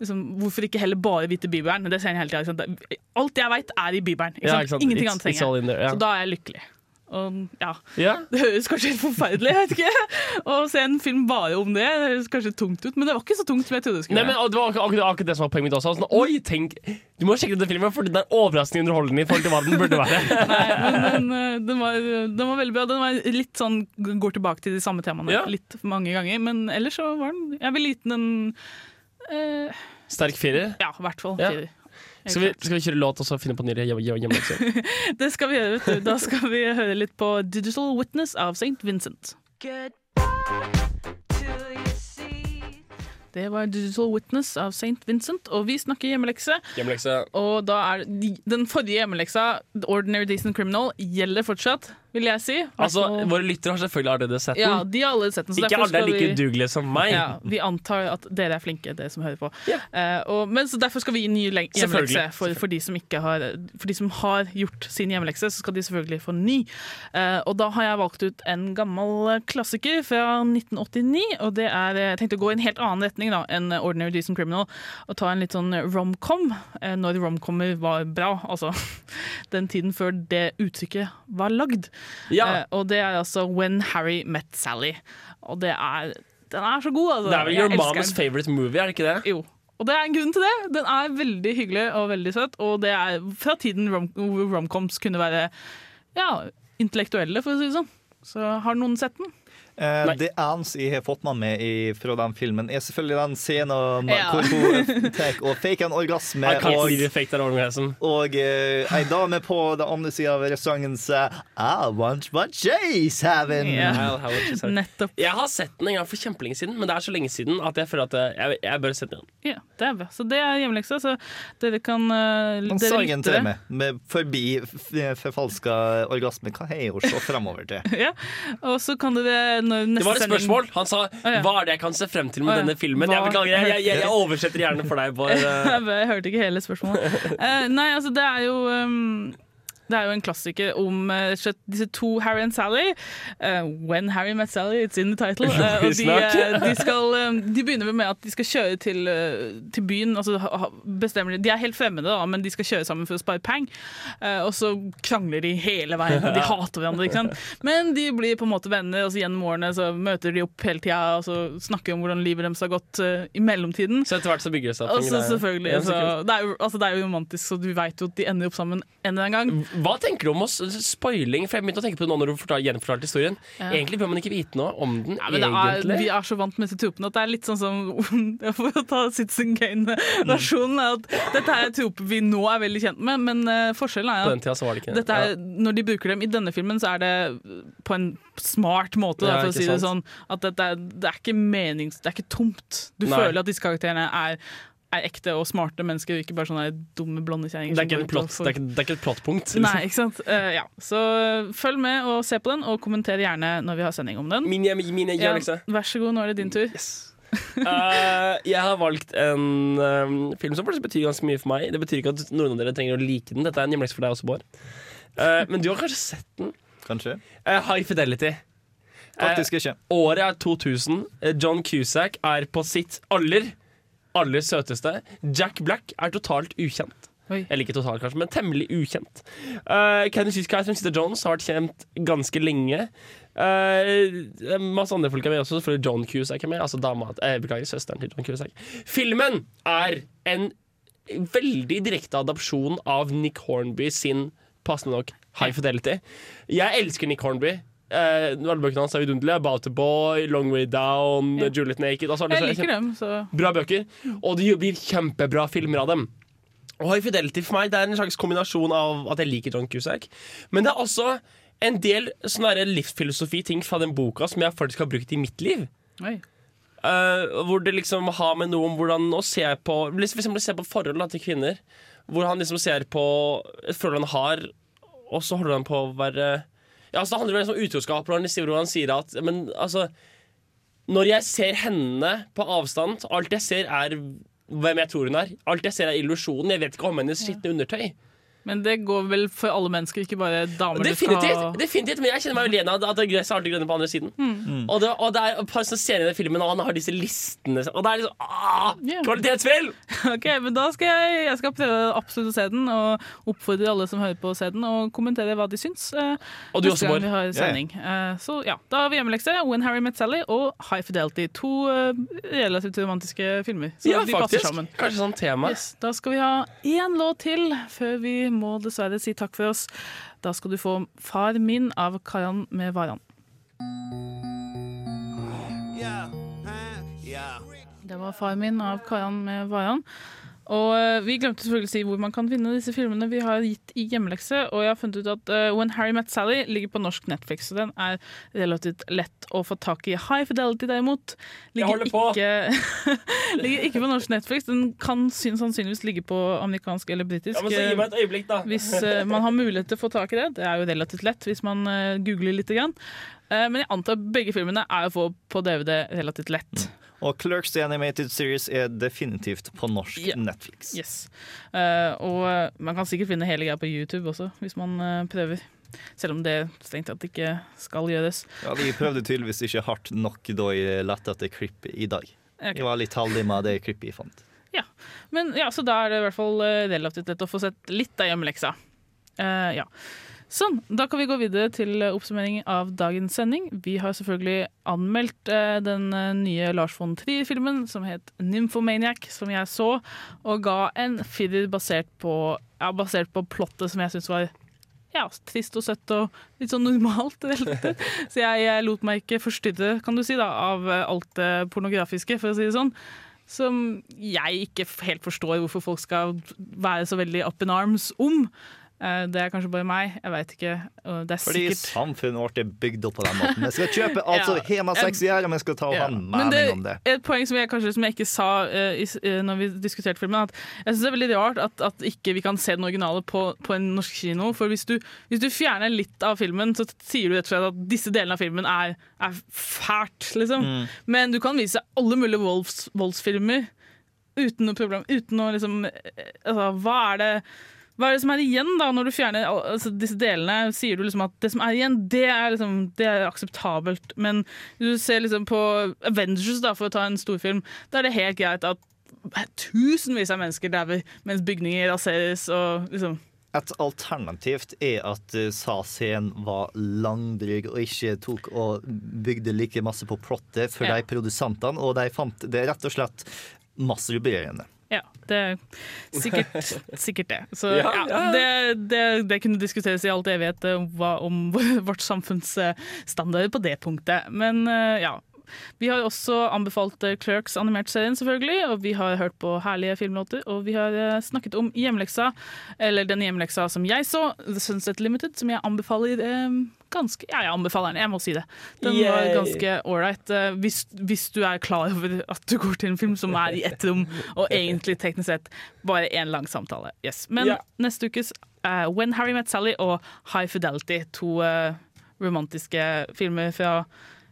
Liksom, hvorfor ikke heller bare vite Bibelen? Det ser han hele? Det- Alt jeg veit, er i Bibelen. Ikke sant? Ingenting annet trenger jeg. Så da er jeg lykkelig. Og, ja. Ja. [LAUGHS] Det høres kanskje helt forferdelig jeg vet ikke, å se en film bare om det. Det høres kanskje tungt ut, men det var ikke så tungt som jeg trodde det skulle Nei, men. Det var akkurat, akkurat, det som var poenget mitt også. Sånn, Oi, tenk Du må sjekke ut den filmen, for den er overraskende underholdende i forhold til hva den burde være. [LAUGHS] Nei, men den, eh, den, var, den var veldig bra. Den var litt sånn går tilbake til de samme temaene Ja. litt mange ganger. Men ellers så var den Jeg vil gitt den eh, Sterk firer. Ja, i hvert fall Ja. firer. Skal vi, skal vi kjøre låt og så finne på nye hjem- hjem- hjemmelekser? [LAUGHS] Det skal vi gjøre, vet du. Da skal vi høre litt på Digital Witness av St. Vincent. Det var Digital Witness av St. Vincent, og vi snakker hjemmelekse. Hjemmelekse. Og da er de- den forrige hjemmeleksa, The Ordinary Decent Criminal, gjelder fortsatt, vil jeg si. Altså, altså Våre lyttere har selvfølgelig allerede sett den. ja, de har allerede sett den. så Ikke alle er like vi- udugelige som meg. Ja, vi antar at dere er flinke, dere som hører på. Eh, og, men så Derfor skal vi gi ny hjemmelekse. For, for, de som ikke har, for de som har gjort sin hjemmelekse, så skal de selvfølgelig få ny. Uh, og da har jeg valgt ut en gammel klassiker fra 1989. Og det er Jeg tenkte å gå i en helt annen retning da enn Ordinary Decent Criminal. Og ta en litt sånn romcom, uh, når romcomer var bra. Altså [LAUGHS] den tiden før det uttrykket var lagd. Ja. Uh, og det er altså When Harry Met Sally. Og det er Den er så god, altså. Det er vel your mom's favorite movie, er det ikke det? Jo. Og det er en grunn til det. Den er veldig hyggelig og veldig søt. Og det er fra tiden rom romcoms kunne være ja, intellektuelle, for å si det sånn. Så har noen sett den? Eh, Nei. det eneste jeg har fått med meg i, fra den filmen, er selvfølgelig den scenen Ja. hvor hun [LAUGHS] tar og faker en orgasme. Og, og uh, ei dame på den andre sida av restauranten sier I want what she's having. Said. Nettopp. Jeg har sett den en gang for kjempelenge siden, men det er så lenge siden at jeg føler at eh, jeg, jeg bør sette den. Ja, det er bra. Så det er hjemmeleksa. Så dere kan uh, dere sagen til meg med forbi forfalska orgasme. Hva har jeg å se fremover til? [LAUGHS] Ja, og så kan dere Det var et spørsmål. Han sa. 'hva er det jeg kan se frem til med denne filmen'? Jeg beklager, jeg, jeg, jeg, [LAUGHS] jeg oversetter gjerne for deg. Bård. eh. [LAUGHS] jeg hørte ikke hele spørsmålet. Eh, nei, altså det er jo um, det er jo en klassiker om eh, disse to Harry og Sally. Uh, when Harry met Sally, it's in the title. Uh, de, de, skal, de begynner med at de skal kjøre til, til byen. Altså, bestemmer de, er helt fremmede, da, men de skal kjøre sammen for å spare peng. Uh, og så krangler de hele veien. og De [LAUGHS] hater hverandre. Men de blir på en måte venner, og så gjennom årene så møter de opp hele tida og så snakker om hvordan livet deres har gått i mellomtiden. Så etter hvert så bygger det seg opp. Selvfølgelig, så det, er jo, altså, det er jo romantisk, så du vet jo at de ender opp sammen en eller annen gang. Hva tenker du om oss? Spoiling? For jeg begynte å tenke på det nå når du fortal, gjenfortalte historien. Ja. Egentlig bør man ikke vite noe om den. Ja, men det er, egentlig. vi er så vant med disse tropene at det er litt sånn som [LAUGHS] For å ta Citizen Kane-versjonen. er at Dette er troper vi nå er veldig kjent med, men eh, forskjellen er På at den tida så var det ikke dette er, når de bruker dem i denne filmen, så er det på en smart måte, da, for å si si det sånn. At dette er, det er ikke menings... Det er ikke tomt. Du Nei. føler at disse karakterene er, er ekte og smarte mennesker, og ikke bare sånne dumme, blondekjerringer. Det er ikke, plott, det er ikke, det er ikke et plottpunkt. liksom. Nei, ikke sant? Uh, ja. Så eh, følg med og se på den, og kommenter gjerne når vi har sending om den. Min, min Ja, vær så god, nå er det din tur. Eh, jeg har valgt en uh, film som faktisk betyr ganske mye for meg. Det betyr ikke at noen av dere trenger å like den. Dette er en hjemmelekse for deg også, Bård. Eh, men du har kanskje sett den? Kanskje. High Fidelity. Faktisk ikke. Året er 2000. Eh, John Cusack er på sitt aller, aller søteste. Jack Black er totalt ukjent. Oi. Eller ikke totalt, kanskje, men temmelig ukjent. Uh, Kenny Syskei som sitter Jones, har vært kjent ganske lenge. Uh, masse andre folk er med også, selvfølgelig John Cusack er med. Altså dama, eh, Beklager, søsteren til John Cusack. Filmen er en veldig direkte adopsjon av Nick Hornby sin, passende nok, High Fidelity. Jeg elsker Nick Hornby. Uh, alle bøkene hans er vidunderlige. About a Boy, Long Way Down, Ja. Juliet Naked. Altså, Jeg liker liker dem, så Bra bøker. Og det blir kjempebra filmer av dem. Og High Fidelity for meg det er en slags kombinasjon av at jeg liker John Cusack, men det er også en del sånne livsfilosofi-ting fra den boka som jeg faktisk har brukt i mitt liv. Eh, hvor det liksom har med noe om hvordan å se på eksempel se på forhold til kvinner. Hvor han liksom ser på et forhold han har, og så holder han på å være Ja, altså Det handler vel om utroskap, når han, sier- at Men altså Når jeg ser henne på avstand, alt jeg ser er hvem jeg tror hun er. Alt jeg ser er illusjonen. Jeg vet ikke om hennes skitne undertøy. Men det går vel for alle mennesker, ikke bare damer du skal Definitivt, ha definitivt, men jeg kjenner meg vel igjen av at det gresset er alltid grønne på andre siden. Mm. Og, det, og det er et par ser scener i den filmen, og han har disse listene Og det er liksom ah, Kvalitetsfilm! [LAUGHS] Ok, men da skal jeg, jeg skal prøve absolutt å se den, og oppfordre alle som hører på å se den, og kommentere hva de syns. eh, Og du også, Bård. vi har Ja, ja. Eh, så ja, da har vi hjemmelekse. When Harry Met Sally og High Fidelity. To eh, relativt romantiske filmer. Så Ja, de passer faktisk. sammen. Kanskje sånn tema. Yes, da skal vi ha én låt til før vi må dessverre si takk for oss. Da skal du få 'Far min' av Karan med Varan. Det var 'Far min' av Karan med Varan. Og eh, Vi glemte selvfølgelig å si hvor man kan finne disse filmene vi har gitt i hjemmelekse. Og jeg har funnet ut at uh, When Harry Met Sally ligger på norsk Netflix, så den er relativt lett å få tak i. High Fidelity derimot ligger, ikke, [LAUGHS] ligger ikke på norsk Netflix. Den kan syn- sannsynligvis ligge på amerikansk eller britisk. Ja, men så Gi meg et øyeblikk, da. Hvis uh, man har mulighet til å få tak i det. Det er jo relativt lett hvis man uh, googler litt. Grann. Eh, men jeg antar begge filmene er å få på DVD relativt lett. Og Clerks The Animated Series er definitivt på norsk yeah. Netflix. Yes. Uh, og eh, man kan sikkert finne hele greia på YouTube også, hvis man uh, prøver. Selv om det strengt tatt ikke skal gjøres. Ja, De prøvde tydeligvis ikke hardt nok da jeg lette etter klipp i dag. Okay. Jeg var litt heldig med det klippet jeg fant. Ja. Men ja, så da er det i hvert fall relativt lett å få sett litt av hjemmeleksa. Uh, ja. Sånn, da kan vi gå videre til eh, oppsummering av dagens sending. Vi har selvfølgelig anmeldt eh, den eh, nye Lars von Trier-filmen som het Nymphomaniac, som jeg så, og ga en firer basert på, ja, basert på plottet som jeg syns var ja, trist og søtt og litt sånn normalt. [LAUGHS] Så jeg, jeg lot meg ikke forstyrre kan du si da, av alt det pornografiske, for å si det sånn. Som jeg ikke helt forstår hvorfor folk skal være så veldig up in arms om. Eh, Det er kanskje bare meg, jeg veit ikke. Det er Fordi sikkert samfunnet vårt er bygd opp på den måten. Vi skal kjøpe alt som har med sex å gjøre, men skal ta og ha en Men mening om det. Et poeng som jeg kanskje som jeg ikke sa uh, i, eh, når vi diskuterte filmen, at jeg synes det er veldig rart at, at ikke vi kan se den originale på, på en norsk kino. For hvis du, hvis du fjerner litt av filmen, så sier du rett og slett at disse delene av filmen er, er fælt, liksom. Mm. Men du kan vise alle mulige volds, voldsfilmer uten noe problem. Uten noe liksom Altså, hva er det hva er det som er igjen da, når du fjerner altså, disse delene? Sier du liksom at det som er igjen, det er, liksom, det er akseptabelt. Men du ser liksom på Avengers, da, for å ta en storfilm, da er det helt greit at tusenvis av mennesker dauer mens bygninger raseres og liksom Et alternativt er at uh, SA-scenen var langdryg og ikke tok og bygde like masse på plottet for Ja. de produsentene, og de fant det rett og slett masturberende. Det er sikkert, sikkert det. Så Ja. Det, det, det kunne diskuteres i alt evighet om, om [LAUGHS] vårt samfunns standarder på det punktet. Men eh, ja. Vi har også anbefalt Clerks animert-serien, selvfølgelig. Og vi har hørt på herlige filmlåter. Og vi har eh, snakket om hjemleksa, eller den hjemleksa som jeg så, The Sunset Limited, som jeg anbefaler eh, ganske Ja, jeg anbefaler den, jeg må si det. Den var ganske ålreit. eh, hvis, hvis du er klar over at du går til en film som er i ett rom, og [LAUGHS] egentlig teknisk sett bare én lang samtale. Yes. Men Ja. neste ukes uh, When Harry Met Sally og High Fidelity, to uh, romantiske filmer fra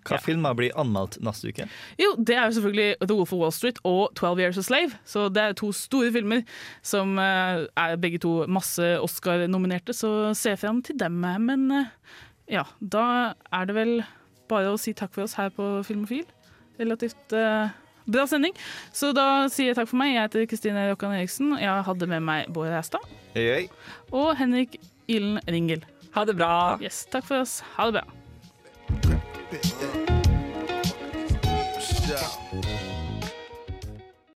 Hva filmer blir anmeldt neste uke? jo, det er jo selvfølgelig The Wolf of Wall Street og 12 Years a Slave. Så det er to store filmer som eh, er begge to masse Oscar-nominerte, så se frem til dem. Men eh, ja, da er det vel bare å si takk for oss her på Filmofil. Relativt uh, bra sending. Så da sier jeg takk for meg. Jeg heter Kristine Rokkan Eriksen. Jeg hadde med meg Bård Hei. og Henrik Ilen Ringel. Ha det bra. Yes, takk for oss. Ha det bra. Stop.